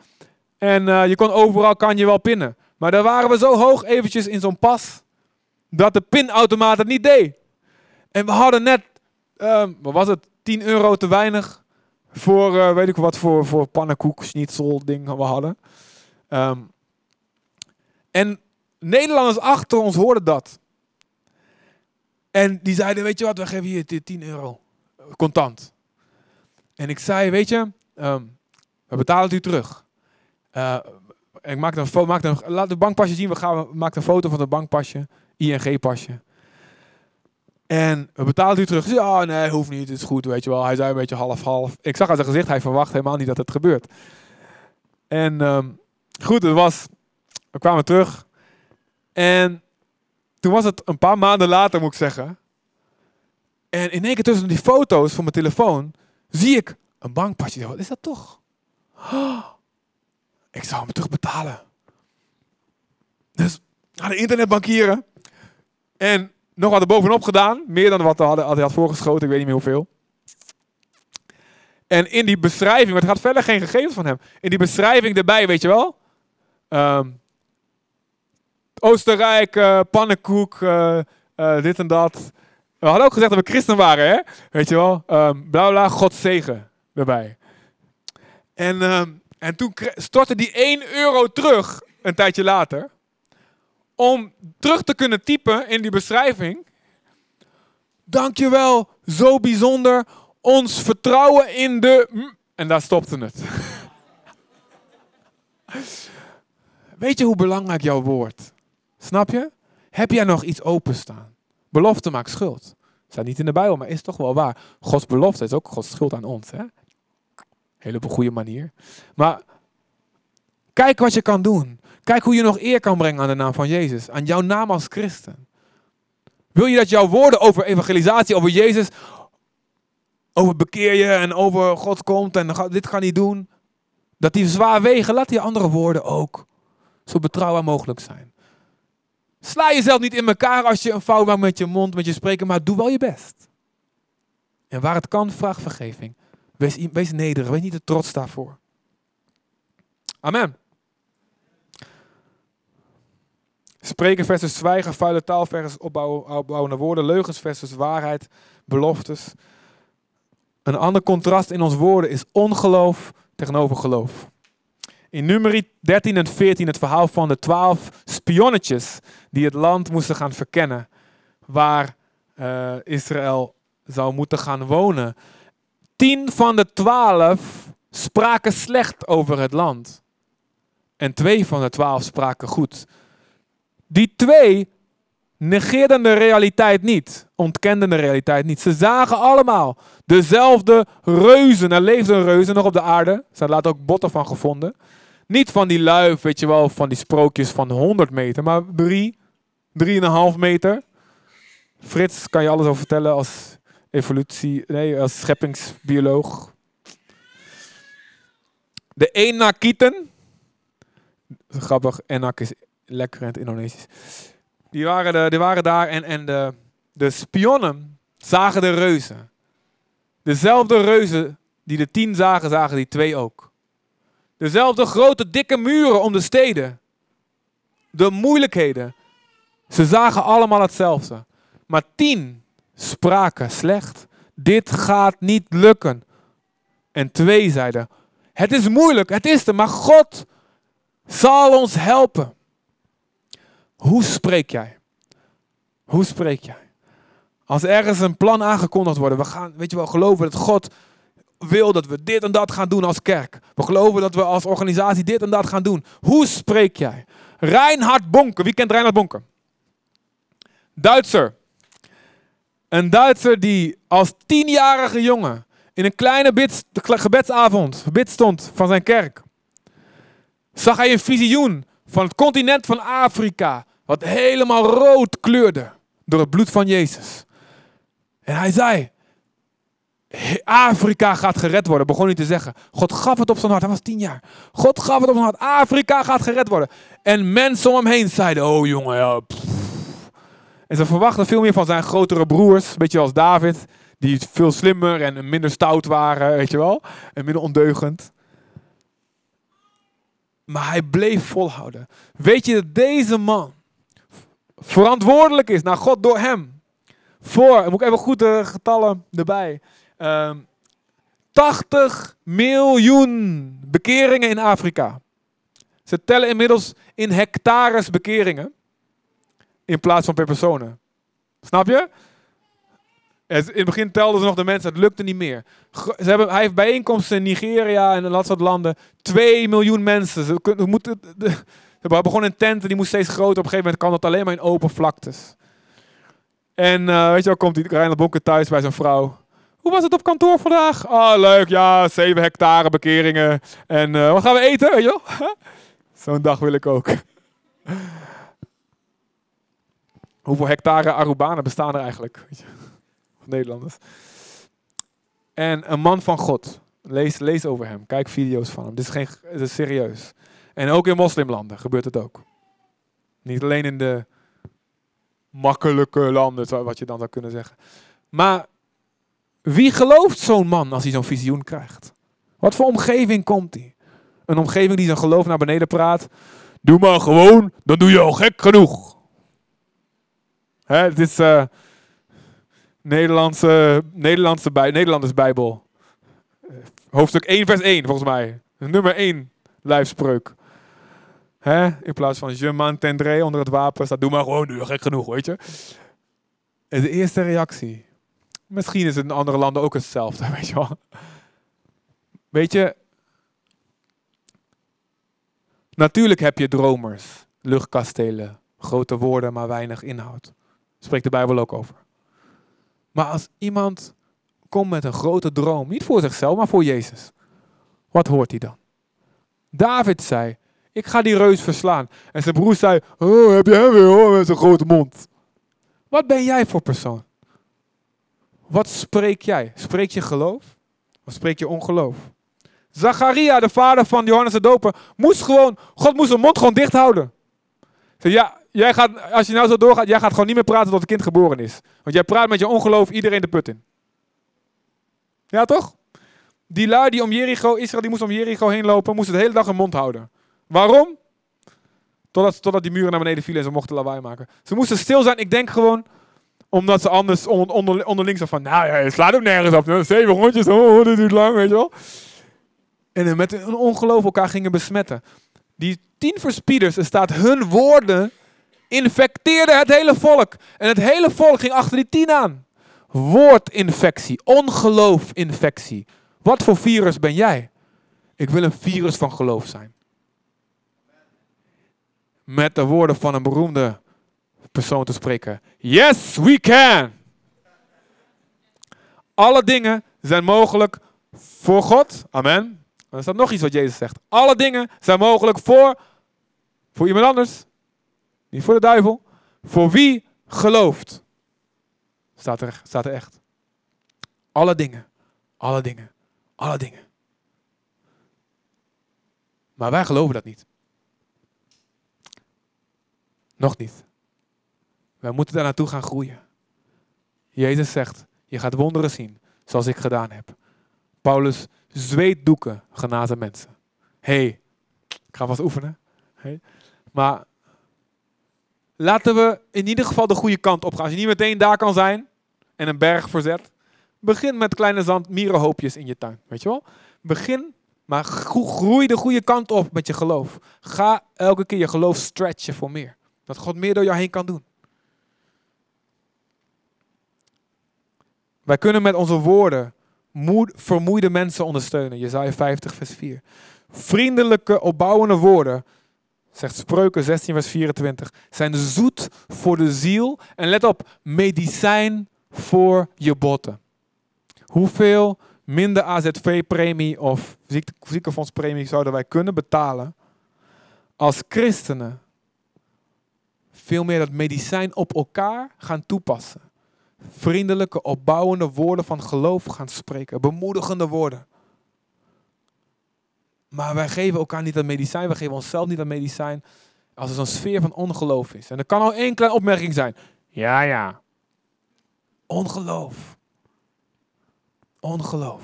En uh, je kon overal kan je wel pinnen. Maar daar waren we zo hoog eventjes in zo'n pas. Dat de pinautomaat het niet deed. En we hadden net, um, wat was het, 10 euro te weinig. Voor, uh, weet ik wat, voor, voor pannenkoek, schnitzel ding we hadden. Um, en Nederlanders achter ons hoorden dat. En die zeiden, weet je wat, we geven je 10 euro. Contant. En ik zei, weet je, um, we betalen het u terug. Uh, ik maak een foto, maak een, laat het bankpasje zien, we gaan een foto van het bankpasje, ING-pasje. En we betalen u terug. Ja, nee, hoeft niet, het is goed, weet je wel. Hij zei een beetje half-half. Ik zag aan zijn gezicht, hij verwacht helemaal niet dat het gebeurt. En um, goed, het was, we kwamen terug. En toen was het een paar maanden later, moet ik zeggen. En in één keer tussen die foto's van mijn telefoon zie ik een bankpasje. Wat is dat toch? Ik zou hem terugbetalen. Dus aan de internetbankieren. En nog wat er bovenop gedaan. Meer dan wat hij had voorgeschoten. Ik weet niet meer hoeveel. En in die beschrijving, maar het gaat verder geen gegevens van hem. In die beschrijving erbij, weet je wel. Um, Oostenrijk, uh, pannenkoek, uh, uh, dit en dat. We hadden ook gezegd dat we christen waren, hè? Weet je wel? Um, bla bla, God zegen erbij. En, um, en toen stortte die 1 euro terug, een tijdje later. Om terug te kunnen typen in die beschrijving. Dankjewel, zo bijzonder. Ons vertrouwen in de... En daar stopte het. Weet je hoe belangrijk jouw woord? Snap je? Heb jij nog iets openstaan? Belofte maakt schuld. Staat niet in de Bijbel, maar is toch wel waar. Gods belofte is ook Gods schuld aan ons. Hè? Hele op een goede manier. Maar kijk wat je kan doen. Kijk hoe je nog eer kan brengen aan de naam van Jezus. Aan jouw naam als christen. Wil je dat jouw woorden over evangelisatie, over Jezus, over bekeer je en over God komt en dit kan niet doen, dat die zwaar wegen, laat die andere woorden ook zo betrouwbaar mogelijk zijn. Sla jezelf niet in elkaar als je een fout maakt met je mond, met je spreken, maar doe wel je best. En waar het kan, vraag vergeving. Wees, wees nederig, wees niet te trots daarvoor. Amen. Spreken versus zwijgen, vuile taal versus opbouwen, opbouwende woorden, leugens versus waarheid, beloftes. Een ander contrast in ons woorden is ongeloof tegenover geloof. In nummer 13 en 14 het verhaal van de twaalf spionnetjes die het land moesten gaan verkennen. Waar uh, Israël zou moeten gaan wonen. Tien van de twaalf spraken slecht over het land. En twee van de twaalf spraken goed. Die twee negeerden de realiteit niet, ontkenden de realiteit niet. Ze zagen allemaal dezelfde reuzen. Er leefden reuzen nog op de aarde. Ze hadden later ook botten van gevonden. Niet van die luif, weet je wel, van die sprookjes van 100 meter, maar 3, 3,5 meter. Frits kan je alles over vertellen als evolutie, nee, als scheppingsbioloog. De Enakieten, grappig, Enak is lekker in het Indonesisch. Die waren, de, die waren daar en, en de, de spionnen zagen de reuzen. Dezelfde reuzen die de tien zagen, zagen die twee ook. Dezelfde grote dikke muren om de steden. De moeilijkheden. Ze zagen allemaal hetzelfde. Maar tien spraken slecht. Dit gaat niet lukken. En twee zeiden: Het is moeilijk, het is er, maar God zal ons helpen. Hoe spreek jij? Hoe spreek jij? Als ergens een plan aangekondigd wordt, we gaan, weet je wel, geloven dat God wil dat we dit en dat gaan doen als kerk. We geloven dat we als organisatie dit en dat gaan doen. Hoe spreek jij? Reinhard Bonke. Wie kent Reinhard Bonke? Duitser. Een Duitser die als tienjarige jongen in een kleine gebedsavond bid stond van zijn kerk. Zag hij een visioen van het continent van Afrika, wat helemaal rood kleurde door het bloed van Jezus. En hij zei, Afrika gaat gered worden, begon hij te zeggen. God gaf het op zijn hart, hij was tien jaar. God gaf het op zijn hart, Afrika gaat gered worden. En mensen om hem heen zeiden, oh jongen, ja, En ze verwachten veel meer van zijn grotere broers, een beetje als David, die veel slimmer en minder stout waren, weet je wel. En minder ondeugend. Maar hij bleef volhouden. Weet je dat deze man verantwoordelijk is naar God door hem? Voor, moet ik even goed de getallen erbij. 80 ehm, miljoen bekeringen in Afrika. Ze tellen inmiddels in hectares bekeringen. In plaats van per personen. Snap je? In het begin telden ze nog de mensen, het lukte niet meer. Ze hebben, hij heeft bijeenkomsten in Nigeria en dat soort landen. 2 miljoen mensen. Ze, kunnen, moeten, ze begonnen in tenten, die moest steeds groter. Op een gegeven moment kan dat alleen maar in open vlaktes. En uh, weet je wel, komt die Reinhard Bonker thuis bij zijn vrouw. Hoe was het op kantoor vandaag? Ah, leuk. Ja, 7 hectare bekeringen. En uh, wat gaan we eten? Wel? Zo'n dag wil ik ook. Hoeveel hectare Arubanen bestaan er eigenlijk? Je? Nederlanders. En een man van God. Lees, lees over hem. Kijk video's van hem. Dit is, geen, dit is serieus. En ook in moslimlanden gebeurt het ook. Niet alleen in de makkelijke landen, wat je dan zou kunnen zeggen. Maar wie gelooft zo'n man als hij zo'n visioen krijgt? Wat voor omgeving komt hij? Een omgeving die zijn geloof naar beneden praat. Doe maar gewoon, dan doe je al gek genoeg. Hè, het is uh, Nederlandse, Nederlandse bij, Nederlanders Bijbel. Hoofdstuk 1 vers 1 volgens mij. Nummer 1 lijfspreuk. Hè? In plaats van je m'entendrai onder het wapen staat doe maar gewoon, je gek genoeg, weet je. De eerste reactie. Misschien is het in andere landen ook hetzelfde, weet je wel. Weet je, natuurlijk heb je dromers, luchtkastelen, grote woorden, maar weinig inhoud. Spreekt de Bijbel ook over. Maar als iemand komt met een grote droom, niet voor zichzelf, maar voor Jezus, wat hoort hij dan? David zei, ik ga die reus verslaan. En zijn broer zei, oh, heb je hem weer hoor, met zijn grote mond. Wat ben jij voor persoon? Wat spreek jij? Spreek je geloof? Of spreek je ongeloof? Zacharia, de vader van Johannes de Doper, moest gewoon, God moest zijn mond gewoon dicht houden. Ja, jij gaat, als je nou zo doorgaat, jij gaat gewoon niet meer praten tot het kind geboren is. Want jij praat met je ongeloof iedereen de put in. Ja, toch? Die lui die om Jericho, Israël, die moest om Jericho heen lopen, moesten de hele dag hun mond houden. Waarom? Totdat, totdat die muren naar beneden vielen en ze mochten lawaai maken. Ze moesten stil zijn, ik denk gewoon, omdat ze anders onder, onder, onderling zo van, nou ja, je slaat ook nergens op. Zeven rondjes, oh, dit duurt lang, weet je wel. En met een ongeloof elkaar gingen besmetten. Die tien verspieders, er staat hun woorden, infecteerden het hele volk. En het hele volk ging achter die tien aan. Woordinfectie, ongeloofinfectie. Wat voor virus ben jij? Ik wil een virus van geloof zijn. Met de woorden van een beroemde persoon te spreken. Yes, we can. Alle dingen zijn mogelijk voor God. Amen. Er staat nog iets wat Jezus zegt. Alle dingen zijn mogelijk voor, voor iemand anders. Niet voor de duivel. Voor wie gelooft. Staat er, staat er echt. Alle dingen. Alle dingen. Alle dingen. Maar wij geloven dat niet. Nog niet. Wij moeten daar naartoe gaan groeien. Jezus zegt, je gaat wonderen zien, zoals ik gedaan heb. Paulus zweetdoeken genazen mensen. hey, ik ga vast oefenen. Maar laten we in ieder geval de goede kant op gaan. Als je niet meteen daar kan zijn en een berg verzet, begin met kleine zandmierenhoopjes in je tuin. Weet je wel? Begin, maar groei de goede kant op met je geloof. Ga elke keer je geloof stretchen voor meer. Dat God meer door jou heen kan doen. Wij kunnen met onze woorden vermoeide mensen ondersteunen. Jezaja 50, vers 4. Vriendelijke, opbouwende woorden, zegt Spreuken 16, vers 24, zijn zoet voor de ziel. En let op, medicijn voor je botten. Hoeveel minder AZV-premie of ziekenfondspremie zouden wij kunnen betalen als christenen veel meer dat medicijn op elkaar gaan toepassen. Vriendelijke, opbouwende woorden van geloof gaan spreken. Bemoedigende woorden. Maar wij geven elkaar niet dat medicijn. Wij geven onszelf niet dat medicijn. Als er zo'n sfeer van ongeloof is. En er kan al één kleine opmerking zijn. Ja, ja. Ongeloof. Ongeloof.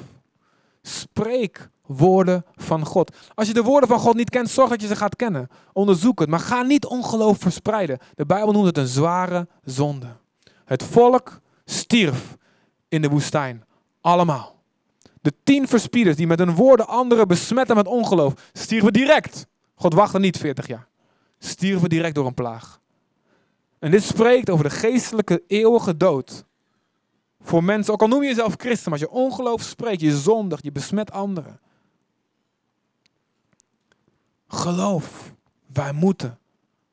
Spreek woorden van God. Als je de woorden van God niet kent, zorg dat je ze gaat kennen. Onderzoek het, maar ga niet ongeloof verspreiden. De Bijbel noemt het een zware zonde. Het volk stierf in de woestijn. Allemaal. De tien verspieders die met hun woorden anderen besmetten met ongeloof, stierven direct. God wachtte niet 40 jaar. Stierven direct door een plaag. En dit spreekt over de geestelijke eeuwige dood. Voor mensen, ook al noem je jezelf christen, maar als je ongeloof spreekt, je zondigt, je besmet anderen. Geloof. Wij moeten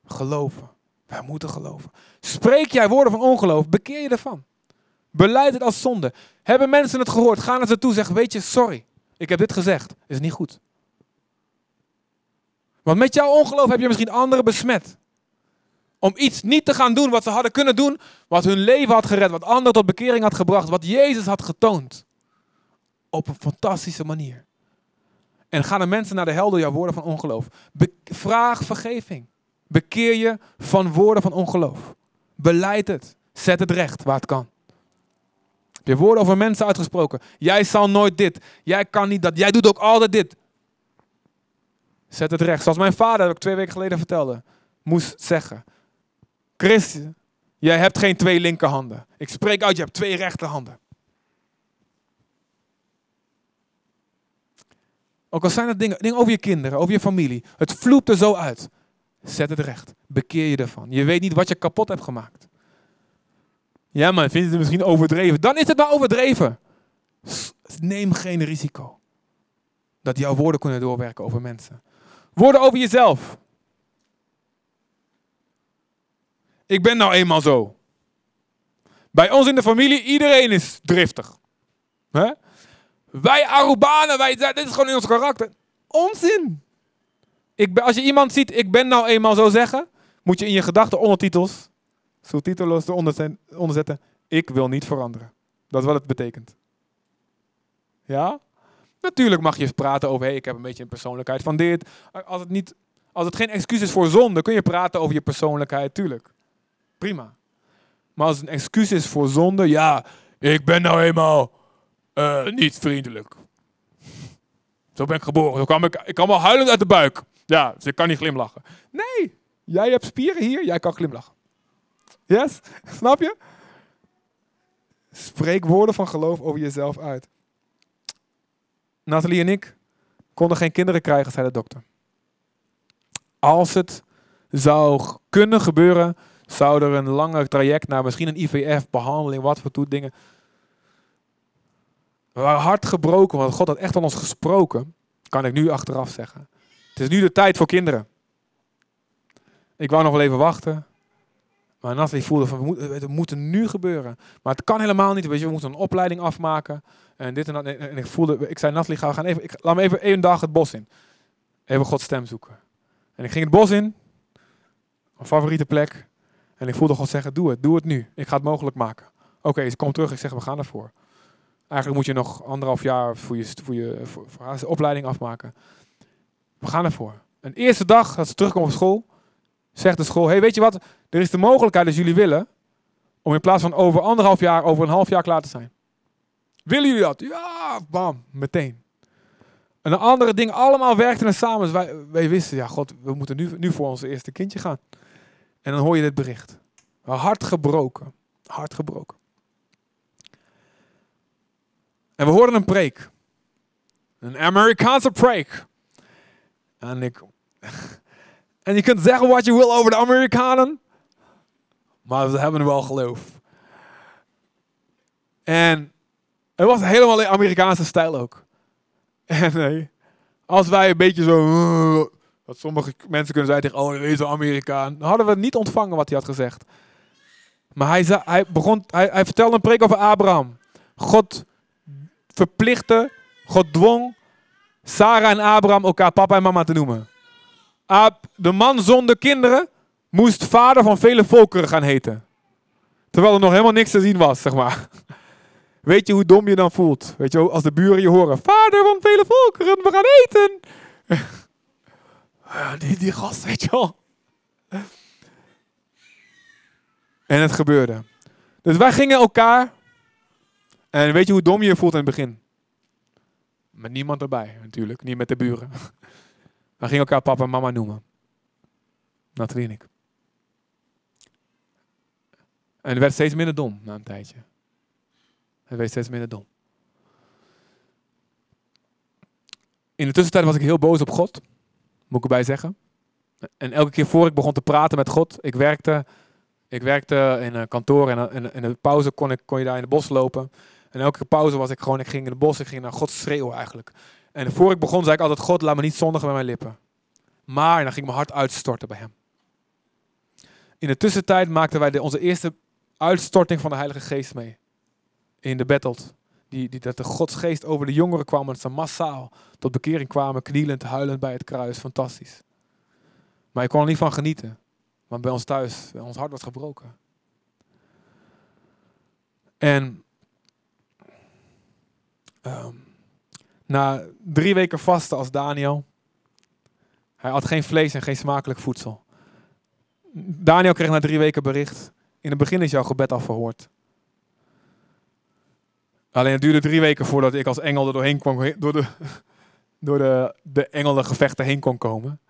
geloven. Wij moeten geloven. Spreek jij woorden van ongeloof, bekeer je ervan. Beleid het als zonde. Hebben mensen het gehoord? Gaan naar ze toe zeggen, weet je, sorry. Ik heb dit gezegd. Is niet goed. Want met jouw ongeloof heb je misschien anderen besmet. Om iets niet te gaan doen wat ze hadden kunnen doen. Wat hun leven had gered. Wat anderen tot bekering had gebracht. Wat Jezus had getoond. Op een fantastische manier. En gaan de mensen naar de hel door jouw woorden van ongeloof. vraag vergeving. Bekeer je van woorden van ongeloof. Beleid het. Zet het recht waar het kan. Je woorden over mensen uitgesproken. Jij zal nooit dit. Jij kan niet dat. Jij doet ook altijd dit. Zet het recht. Zoals mijn vader, dat ik twee weken geleden vertelde, moest zeggen. Chris, jij hebt geen twee linkerhanden. Ik spreek uit, je hebt twee rechterhanden. Ook al zijn het dingen, dingen over je kinderen, over je familie. Het vloept er zo uit. Zet het recht. Bekeer je ervan. Je weet niet wat je kapot hebt gemaakt. Ja, maar vind je het misschien overdreven? Dan is het maar overdreven. Neem geen risico. Dat jouw woorden kunnen doorwerken over mensen. Woorden over jezelf. Ik ben nou eenmaal zo. Bij ons in de familie, iedereen is driftig. Wij Arubanen, wij, dit is gewoon in ons karakter. Onzin. Ik ben, als je iemand ziet, ik ben nou eenmaal zo zeggen, moet je in je gedachten ondertitels, subtitelos eronder onderzetten, ik wil niet veranderen. Dat is wat het betekent. Ja? Natuurlijk mag je praten over, hey, ik heb een beetje een persoonlijkheid van dit. Als het, niet, als het geen excuus is voor zonde, kun je praten over je persoonlijkheid, tuurlijk. Prima. Maar als het een excuus is voor zonde, ja, ik ben nou eenmaal uh, niet vriendelijk. Zo ben ik geboren. Zo kwam ik, ik kwam al huilend uit de buik. Ja, dus ik kan niet glimlachen. Nee, jij hebt spieren hier, jij kan glimlachen. Yes? Snap je? Spreek woorden van geloof over jezelf uit. Nathalie en ik konden geen kinderen krijgen, zei de dokter. Als het zou kunnen gebeuren, zou er een langer traject naar misschien een IVF-behandeling, wat voor toe dingen. We waren hard gebroken, want God had echt aan ons gesproken. Kan ik nu achteraf zeggen. Het is nu de tijd voor kinderen. Ik wou nog wel even wachten. Maar Nathalie voelde van, het moet nu gebeuren. Maar het kan helemaal niet. We moeten een opleiding afmaken. En dit en dat. En ik voelde, ik zei Nathalie, ga, gaan even, ik, laat me even één dag het bos in. Even Gods stem zoeken. En ik ging het bos in. Mijn favoriete plek. En ik voelde God zeggen, doe het, doe het nu. Ik ga het mogelijk maken. Oké, ze komt terug. Ik zeg, we gaan ervoor. Eigenlijk moet je nog anderhalf jaar voor je, voor je voor, opleiding afmaken. We gaan ervoor. Een eerste dag dat ze terugkomen op school, zegt de school: hey, weet je wat? Er is de mogelijkheid als jullie willen, om in plaats van over anderhalf jaar, over een half jaar klaar te zijn. Willen jullie dat? Ja, bam, meteen. En de andere dingen, allemaal werkten er samen. Dus wij, wij wisten, ja, God, we moeten nu, nu voor ons eerste kindje gaan. En dan hoor je dit bericht. Hart gebroken. Hart gebroken. En we hoorden een preek. Een Amerikaanse preek. En ik. En je kunt zeggen wat je wil over de Amerikanen. Maar ze hebben wel geloof. En het was helemaal in Amerikaanse stijl ook. En nee, als wij een beetje zo. wat sommige mensen kunnen zeggen tegen, oh, deze Amerikaan. Dan hadden we niet ontvangen wat hij had gezegd. Maar hij, hij, begon, hij, hij vertelde een preek over Abraham. God verplichtte, God dwong Sarah en Abraham elkaar papa en mama te noemen. Ah, de man zonder kinderen moest vader van vele volkeren gaan heten. Terwijl er nog helemaal niks te zien was, zeg maar. Weet je hoe dom je dan voelt? Weet je, als de buren je horen, vader van vele volkeren, we gaan eten. die, die gast, weet je wel. En het gebeurde. Dus wij gingen elkaar. En weet je hoe dom je je voelt in het begin? Met niemand erbij, natuurlijk. Niet met de buren. Wij gingen elkaar papa en mama noemen. Nathalie en ik. En het werd steeds minder dom na een tijdje. Het werd steeds minder dom. In de tussentijd was ik heel boos op God. Moet ik erbij zeggen. En elke keer voor ik begon te praten met God. Ik werkte, ik werkte in een kantoor en in de pauze kon, ik, kon je daar in het bos lopen. En elke pauze was ik gewoon, ik ging in het bos, ik ging naar God schreeuwen eigenlijk. En voor ik begon zei ik altijd, God laat me niet zondigen met mijn lippen. Maar dan ging mijn hart uitstorten bij hem. In de tussentijd maakten wij de, onze eerste uitstorting van de Heilige Geest mee. In de Bettelt. Die, die, dat de Godsgeest over de jongeren kwam en ze massaal tot bekering kwamen, knielend, huilend bij het kruis. Fantastisch. Maar ik kon er niet van genieten. Want bij ons thuis, ons hart was gebroken. En um, na drie weken vasten als Daniel. Hij had geen vlees en geen smakelijk voedsel. Daniel kreeg na drie weken bericht. In het begin is jouw gebed al verhoord. Alleen het duurde drie weken voordat ik als engel er doorheen kwam, door de, door de, de engelengevechten heen kon komen.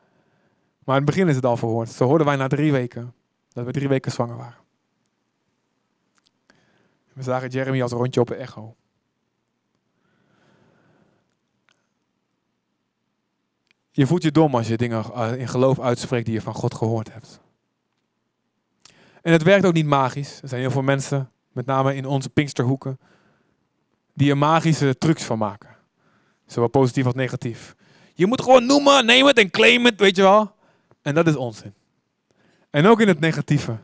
Maar in het begin is het al verhoord. Zo hoorden wij na drie weken dat we drie weken zwanger waren. We zagen Jeremy als rondje op een echo. Je voelt je dom als je dingen eh, in geloof uitspreekt die je van God gehoord hebt. En het werkt ook niet magisch. Er zijn heel veel mensen, met name in onze Pinksterhoeken, die er magische trucs van maken. Zowel positief als negatief. Je moet gewoon noemen, neem het en claim het, weet je wel. En dat is onzin. En ook in het negatieve.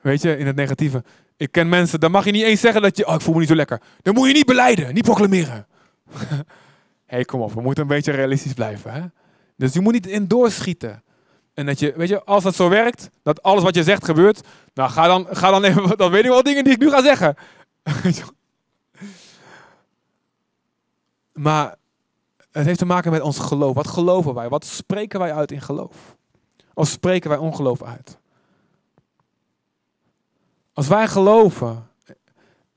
Weet je, in het negatieve. Ik ken mensen, dan mag je niet eens zeggen dat je, oh ik voel me niet zo lekker. Dan moet je niet beleiden, niet proclameren. hey, kom op, we moeten een beetje realistisch blijven. Hè? Dus je moet niet in doorschieten. En dat je, weet je, als dat zo werkt, dat alles wat je zegt gebeurt, nou ga dan, ga dan even, dan weet ik wel dingen die ik nu ga zeggen. maar het heeft te maken met ons geloof. Wat geloven wij? Wat spreken wij uit in geloof? Of spreken wij ongeloof uit? Als wij geloven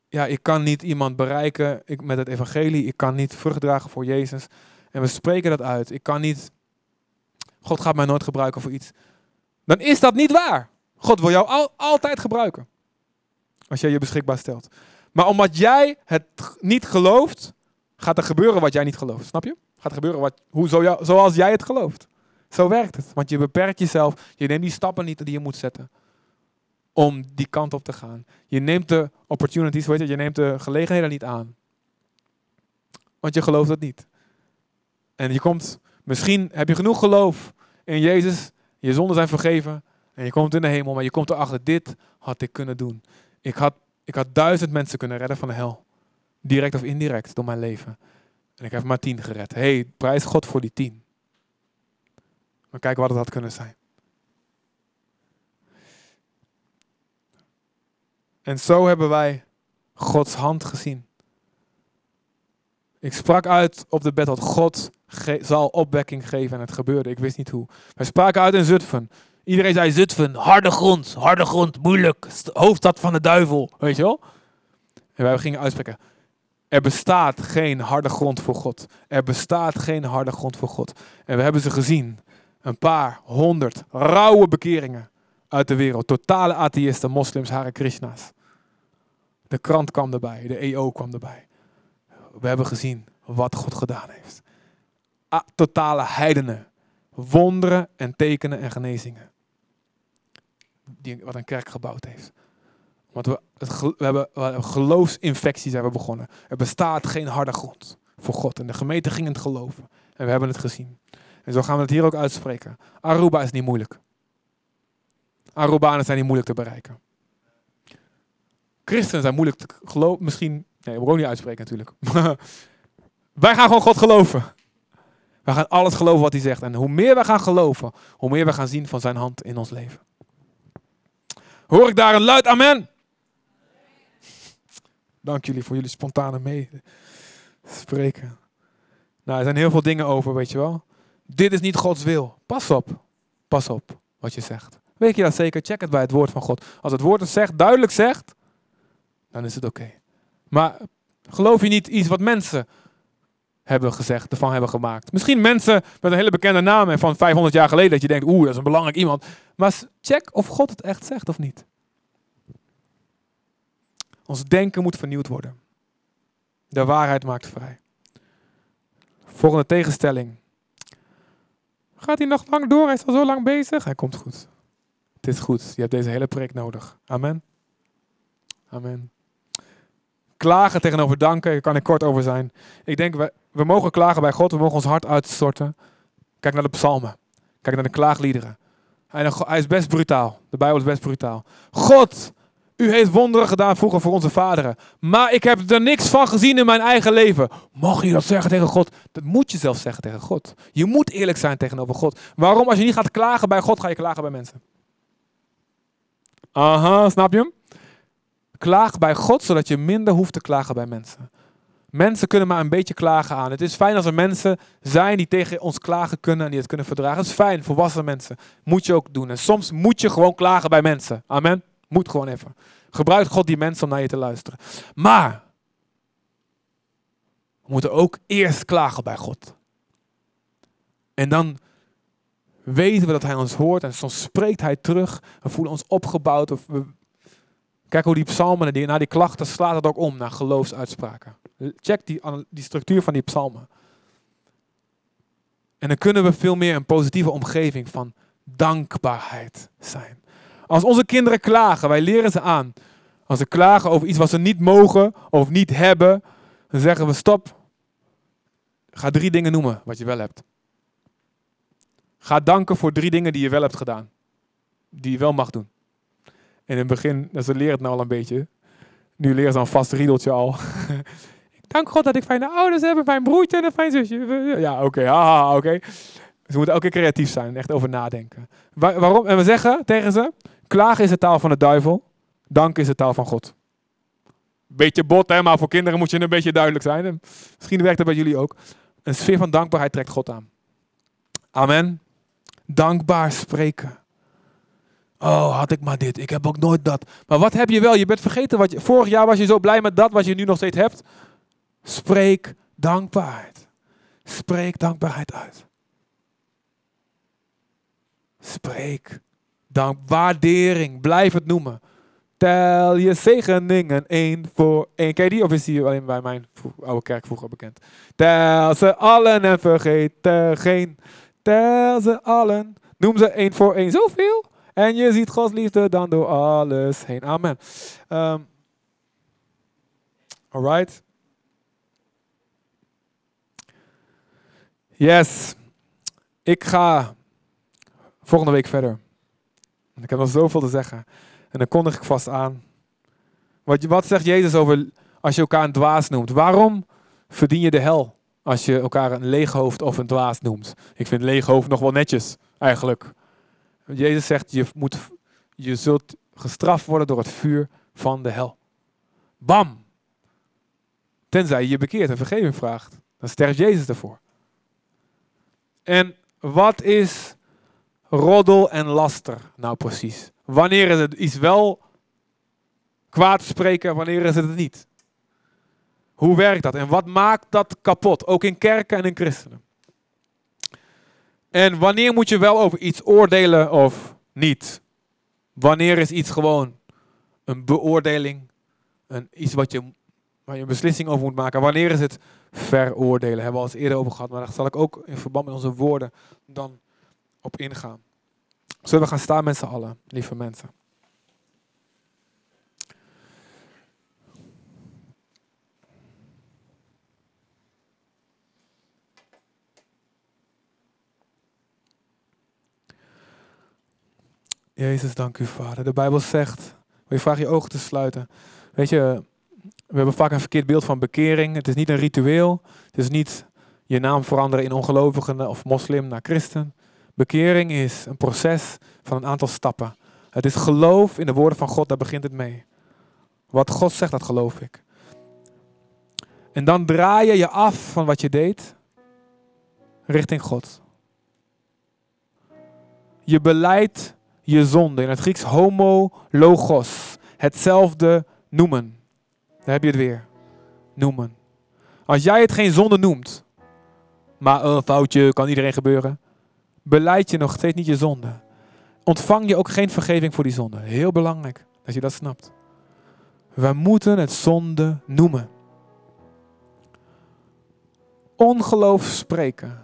ja, ik kan niet iemand bereiken ik, met het evangelie. Ik kan niet vrucht dragen voor Jezus. En we spreken dat uit. Ik kan niet, God gaat mij nooit gebruiken voor iets. Dan is dat niet waar. God wil jou al, altijd gebruiken. Als jij je beschikbaar stelt. Maar omdat jij het niet gelooft, gaat er gebeuren wat jij niet gelooft. Snap je? Gaat er gebeuren wat, hoe, zo, zoals jij het gelooft. Zo werkt het. Want je beperkt jezelf. Je neemt die stappen niet die je moet zetten om die kant op te gaan. Je neemt de opportunities, weet je, je neemt de gelegenheden niet aan. Want je gelooft het niet. En je komt, misschien heb je genoeg geloof in Jezus, je zonden zijn vergeven en je komt in de hemel, maar je komt erachter, dit had ik kunnen doen. Ik had, ik had duizend mensen kunnen redden van de hel. Direct of indirect door mijn leven. En ik heb maar tien gered. hey, prijs God voor die tien. Maar kijk wat het had kunnen zijn. En zo hebben wij Gods hand gezien. Ik sprak uit op de bed dat God zal opwekking geven en het gebeurde. Ik wist niet hoe. Wij spraken uit in Zutphen. Iedereen zei Zutphen, harde grond, harde grond, moeilijk, hoofdstad van de duivel, weet je wel? En wij gingen uitspreken, er bestaat geen harde grond voor God. Er bestaat geen harde grond voor God. En we hebben ze gezien. Een paar honderd rauwe bekeringen uit de wereld. Totale atheïsten, moslims, Hare Krishna's. De krant kwam erbij, de EO kwam erbij. We hebben gezien wat God gedaan heeft. Totale heidenen. Wonderen en tekenen en genezingen. Die, wat een kerk gebouwd heeft. Want we, het, we hebben we geloofsinfecties hebben begonnen. Er bestaat geen harde grond voor God. En de gemeente ging het geloven. En we hebben het gezien. En zo gaan we het hier ook uitspreken. Aruba is niet moeilijk. Arubanen zijn niet moeilijk te bereiken. Christenen zijn moeilijk te geloven. Misschien, nee, we ook niet uitspreken natuurlijk. Wij gaan gewoon God geloven. We gaan alles geloven wat hij zegt. En hoe meer we gaan geloven, hoe meer we gaan zien van zijn hand in ons leven. Hoor ik daar een luid amen? Dank jullie voor jullie spontane meespreken. Nou, er zijn heel veel dingen over, weet je wel. Dit is niet Gods wil. Pas op. Pas op wat je zegt. Weet je dat zeker? Check het bij het woord van God. Als het woord het zegt, duidelijk zegt, dan is het oké. Maar geloof je niet iets wat mensen hebben gezegd, ervan hebben gemaakt. Misschien mensen met een hele bekende naam en van 500 jaar geleden dat je denkt, oeh, dat is een belangrijk iemand. Maar check of God het echt zegt of niet. Ons denken moet vernieuwd worden. De waarheid maakt vrij. Volgende tegenstelling. Gaat hij nog lang door? Hij is al zo lang bezig. Hij komt goed. Het is goed. Je hebt deze hele preek nodig. Amen. Amen. Klagen tegenover danken, daar kan ik kort over zijn. Ik denk, we, we mogen klagen bij God, we mogen ons hart uitstorten. Kijk naar de psalmen. Kijk naar de klaagliederen. Hij, is best brutaal. De Bijbel is best brutaal. God, u heeft wonderen gedaan vroeger voor onze vaderen. Maar ik heb er niks van gezien in mijn eigen leven. Mag je dat zeggen tegen God? Dat moet je zelf zeggen tegen God. Je moet eerlijk zijn tegenover God. Waarom? Als je niet gaat klagen bij God, ga je klagen bij mensen. Aha, snap je hem? Klaag bij God, zodat je minder hoeft te klagen bij mensen. Mensen kunnen maar een beetje klagen aan. Het is fijn als er mensen zijn die tegen ons klagen kunnen en die het kunnen verdragen. Het is fijn, volwassen mensen. Moet je ook doen. En soms moet je gewoon klagen bij mensen. Amen. Moet gewoon even. Gebruik God die mensen om naar je te luisteren. Maar we moeten ook eerst klagen bij God. En dan weten we dat Hij ons hoort en soms spreekt Hij terug. We voelen ons opgebouwd. Of we... Kijk hoe die psalmen, die, naar die klachten slaat het ook om naar geloofsuitspraken. Check die, die structuur van die psalmen. En dan kunnen we veel meer een positieve omgeving van dankbaarheid zijn. Als onze kinderen klagen, wij leren ze aan. Als ze klagen over iets wat ze niet mogen of niet hebben, dan zeggen we stop. Ga drie dingen noemen wat je wel hebt. Ga danken voor drie dingen die je wel hebt gedaan. Die je wel mag doen. In het begin, ze leren het nou al een beetje. Nu leren ze een vast riedeltje al. ik dank God dat ik fijne ouders heb, een fijn broertje en een fijn zusje. Ja, oké, oké. Ze moeten elke keer creatief zijn, echt over nadenken. waarom? En we zeggen tegen ze, klagen is de taal van de duivel, dank is de taal van God. Beetje bot, hè, maar voor kinderen moet je een beetje duidelijk zijn. misschien werkt dat bij jullie ook. Een sfeer van dankbaarheid trekt God aan. Amen. Dankbaar spreken. Oh, had ik maar dit. Ik heb ook nooit dat. Maar wat heb je wel? Je bent vergeten wat je. Vorig jaar was je zo blij met dat wat je nu nog steeds hebt. Spreek dankbaarheid. Spreek dankbaarheid uit. Spreek dank, waardering. Blijf het noemen. Tel je zegeningen één voor één. Je die? Of is die alleen bij mijn oude kerk vroeger bekend? Tel ze allen en vergeet er geen. Tel ze allen. Noem ze één voor één. Zoveel. En je ziet Gods liefde dan door alles heen. Amen. Um, alright. Yes. Ik ga volgende week verder. Ik heb nog zoveel te zeggen. En dan kondig ik vast aan. Wat, wat zegt Jezus over als je elkaar een dwaas noemt? Waarom verdien je de hel als je elkaar een leeghoofd of een dwaas noemt? Ik vind leeghoofd nog wel netjes, eigenlijk. Jezus zegt, je, moet, je zult gestraft worden door het vuur van de hel. Bam! Tenzij je je bekeert en vergeving vraagt. Dan sterft Jezus ervoor. En wat is roddel en laster nou precies? Wanneer is het iets wel kwaad spreken, wanneer is het het niet? Hoe werkt dat en wat maakt dat kapot? Ook in kerken en in christenen. En wanneer moet je wel over iets oordelen of niet? Wanneer is iets gewoon een beoordeling, een, iets wat je, waar je een beslissing over moet maken? Wanneer is het veroordelen? Hebben we al eens eerder over gehad, maar daar zal ik ook in verband met onze woorden dan op ingaan. Zullen we gaan staan met z'n allen, lieve mensen? Jezus, dank u, Vader. De Bijbel zegt, wil je je ogen te sluiten. Weet je, we hebben vaak een verkeerd beeld van bekering. Het is niet een ritueel. Het is niet je naam veranderen in ongelovige of moslim naar christen. Bekering is een proces van een aantal stappen. Het is geloof in de woorden van God, daar begint het mee. Wat God zegt, dat geloof ik. En dan draai je je af van wat je deed richting God. Je beleidt je zonde. In het Grieks homo logos. Hetzelfde noemen. Daar heb je het weer. Noemen. Als jij het geen zonde noemt, maar een foutje kan iedereen gebeuren, beleid je nog steeds niet je zonde. Ontvang je ook geen vergeving voor die zonde. Heel belangrijk dat je dat snapt. We moeten het zonde noemen. Ongeloof spreken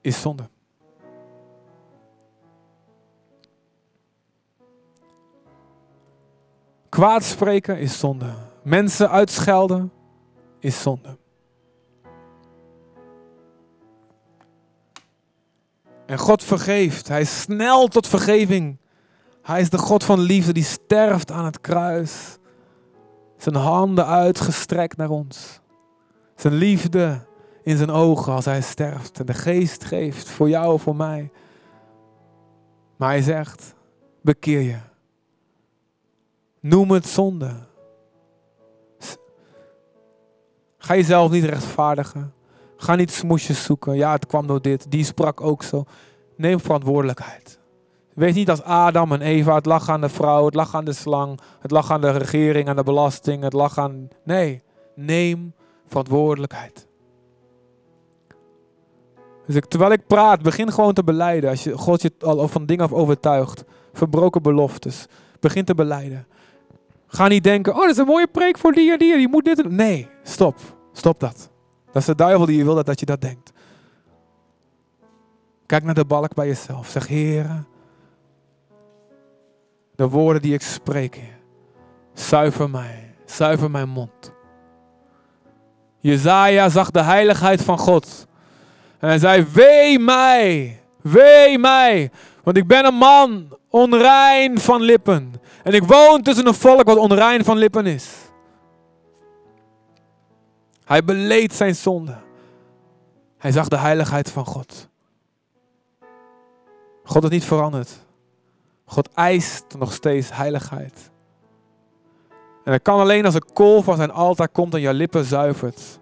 is zonde. Kwaad spreken is zonde. Mensen uitschelden is zonde. En God vergeeft. Hij is snel tot vergeving. Hij is de God van liefde die sterft aan het kruis. Zijn handen uitgestrekt naar ons. Zijn liefde in zijn ogen als hij sterft. En de geest geeft voor jou, voor mij. Maar hij zegt, bekeer je. Noem het zonde. Ga jezelf niet rechtvaardigen. Ga niet smoesjes zoeken. Ja, het kwam door dit. Die sprak ook zo. Neem verantwoordelijkheid. Wees niet als Adam en Eva. Het lag aan de vrouw. Het lag aan de slang. Het lag aan de regering, aan de belasting. Het lag aan. Nee. Neem verantwoordelijkheid. Dus ik, terwijl ik praat, begin gewoon te beleiden. Als je God je al van dingen overtuigt. Verbroken beloftes. Begin te beleiden. Ga niet denken, oh dat is een mooie preek voor die en die. Je moet dit Nee, stop. Stop dat. Dat is de duivel die je wil dat je dat denkt. Kijk naar de balk bij jezelf. Zeg, Heer, de woorden die ik spreek, zuiver mij. Zuiver mijn mond. Jezaja zag de heiligheid van God. En hij zei, wee mij, wee mij. Want ik ben een man onrein van lippen. En ik woon tussen een volk wat onrein van lippen is. Hij beleed zijn zonde. Hij zag de heiligheid van God. God is niet veranderd. God eist nog steeds heiligheid. En dat kan alleen als een kool van zijn altaar komt en je lippen zuivert.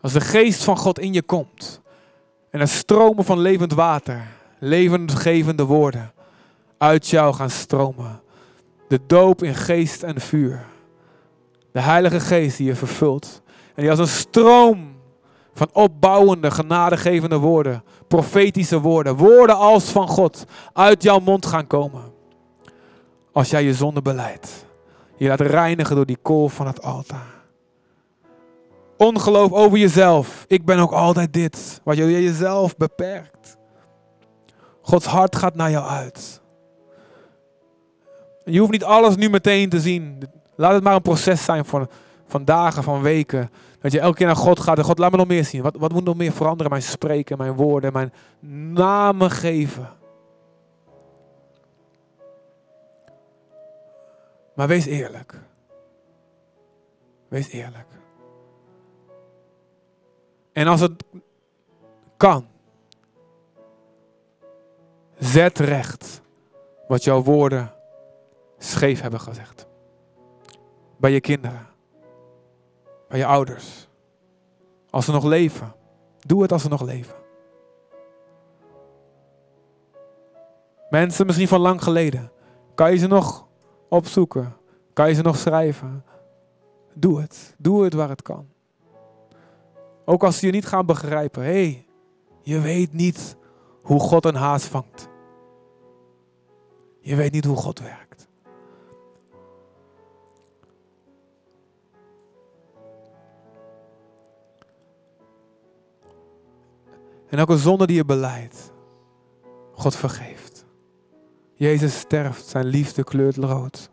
Als de geest van God in je komt. En er stromen van levend water, levendgevende woorden uit jou gaan stromen. De doop in geest en vuur. De Heilige Geest die je vervult. En die als een stroom van opbouwende, genadegevende woorden, profetische woorden, woorden als van God, uit jouw mond gaan komen. Als jij je zonde beleidt. Je laat reinigen door die kool van het altaar. Ongeloof over jezelf. Ik ben ook altijd dit. Wat je jezelf beperkt. Gods hart gaat naar jou uit. Je hoeft niet alles nu meteen te zien. Laat het maar een proces zijn van, van dagen, van weken. Dat je elke keer naar God gaat en God laat me nog meer zien. Wat, wat moet nog meer veranderen? Mijn spreken, mijn woorden, mijn namen geven. Maar wees eerlijk. Wees eerlijk. En als het kan, zet recht wat jouw woorden scheef hebben gezegd. Bij je kinderen. Bij je ouders. Als ze nog leven. Doe het als ze nog leven. Mensen misschien van lang geleden. Kan je ze nog opzoeken? Kan je ze nog schrijven? Doe het. Doe het waar het kan. Ook als ze je niet gaan begrijpen. Hé, hey, je weet niet hoe God een haas vangt. Je weet niet hoe God werkt. En elke zonde die je beleidt, God vergeeft. Jezus sterft, zijn liefde kleurt rood.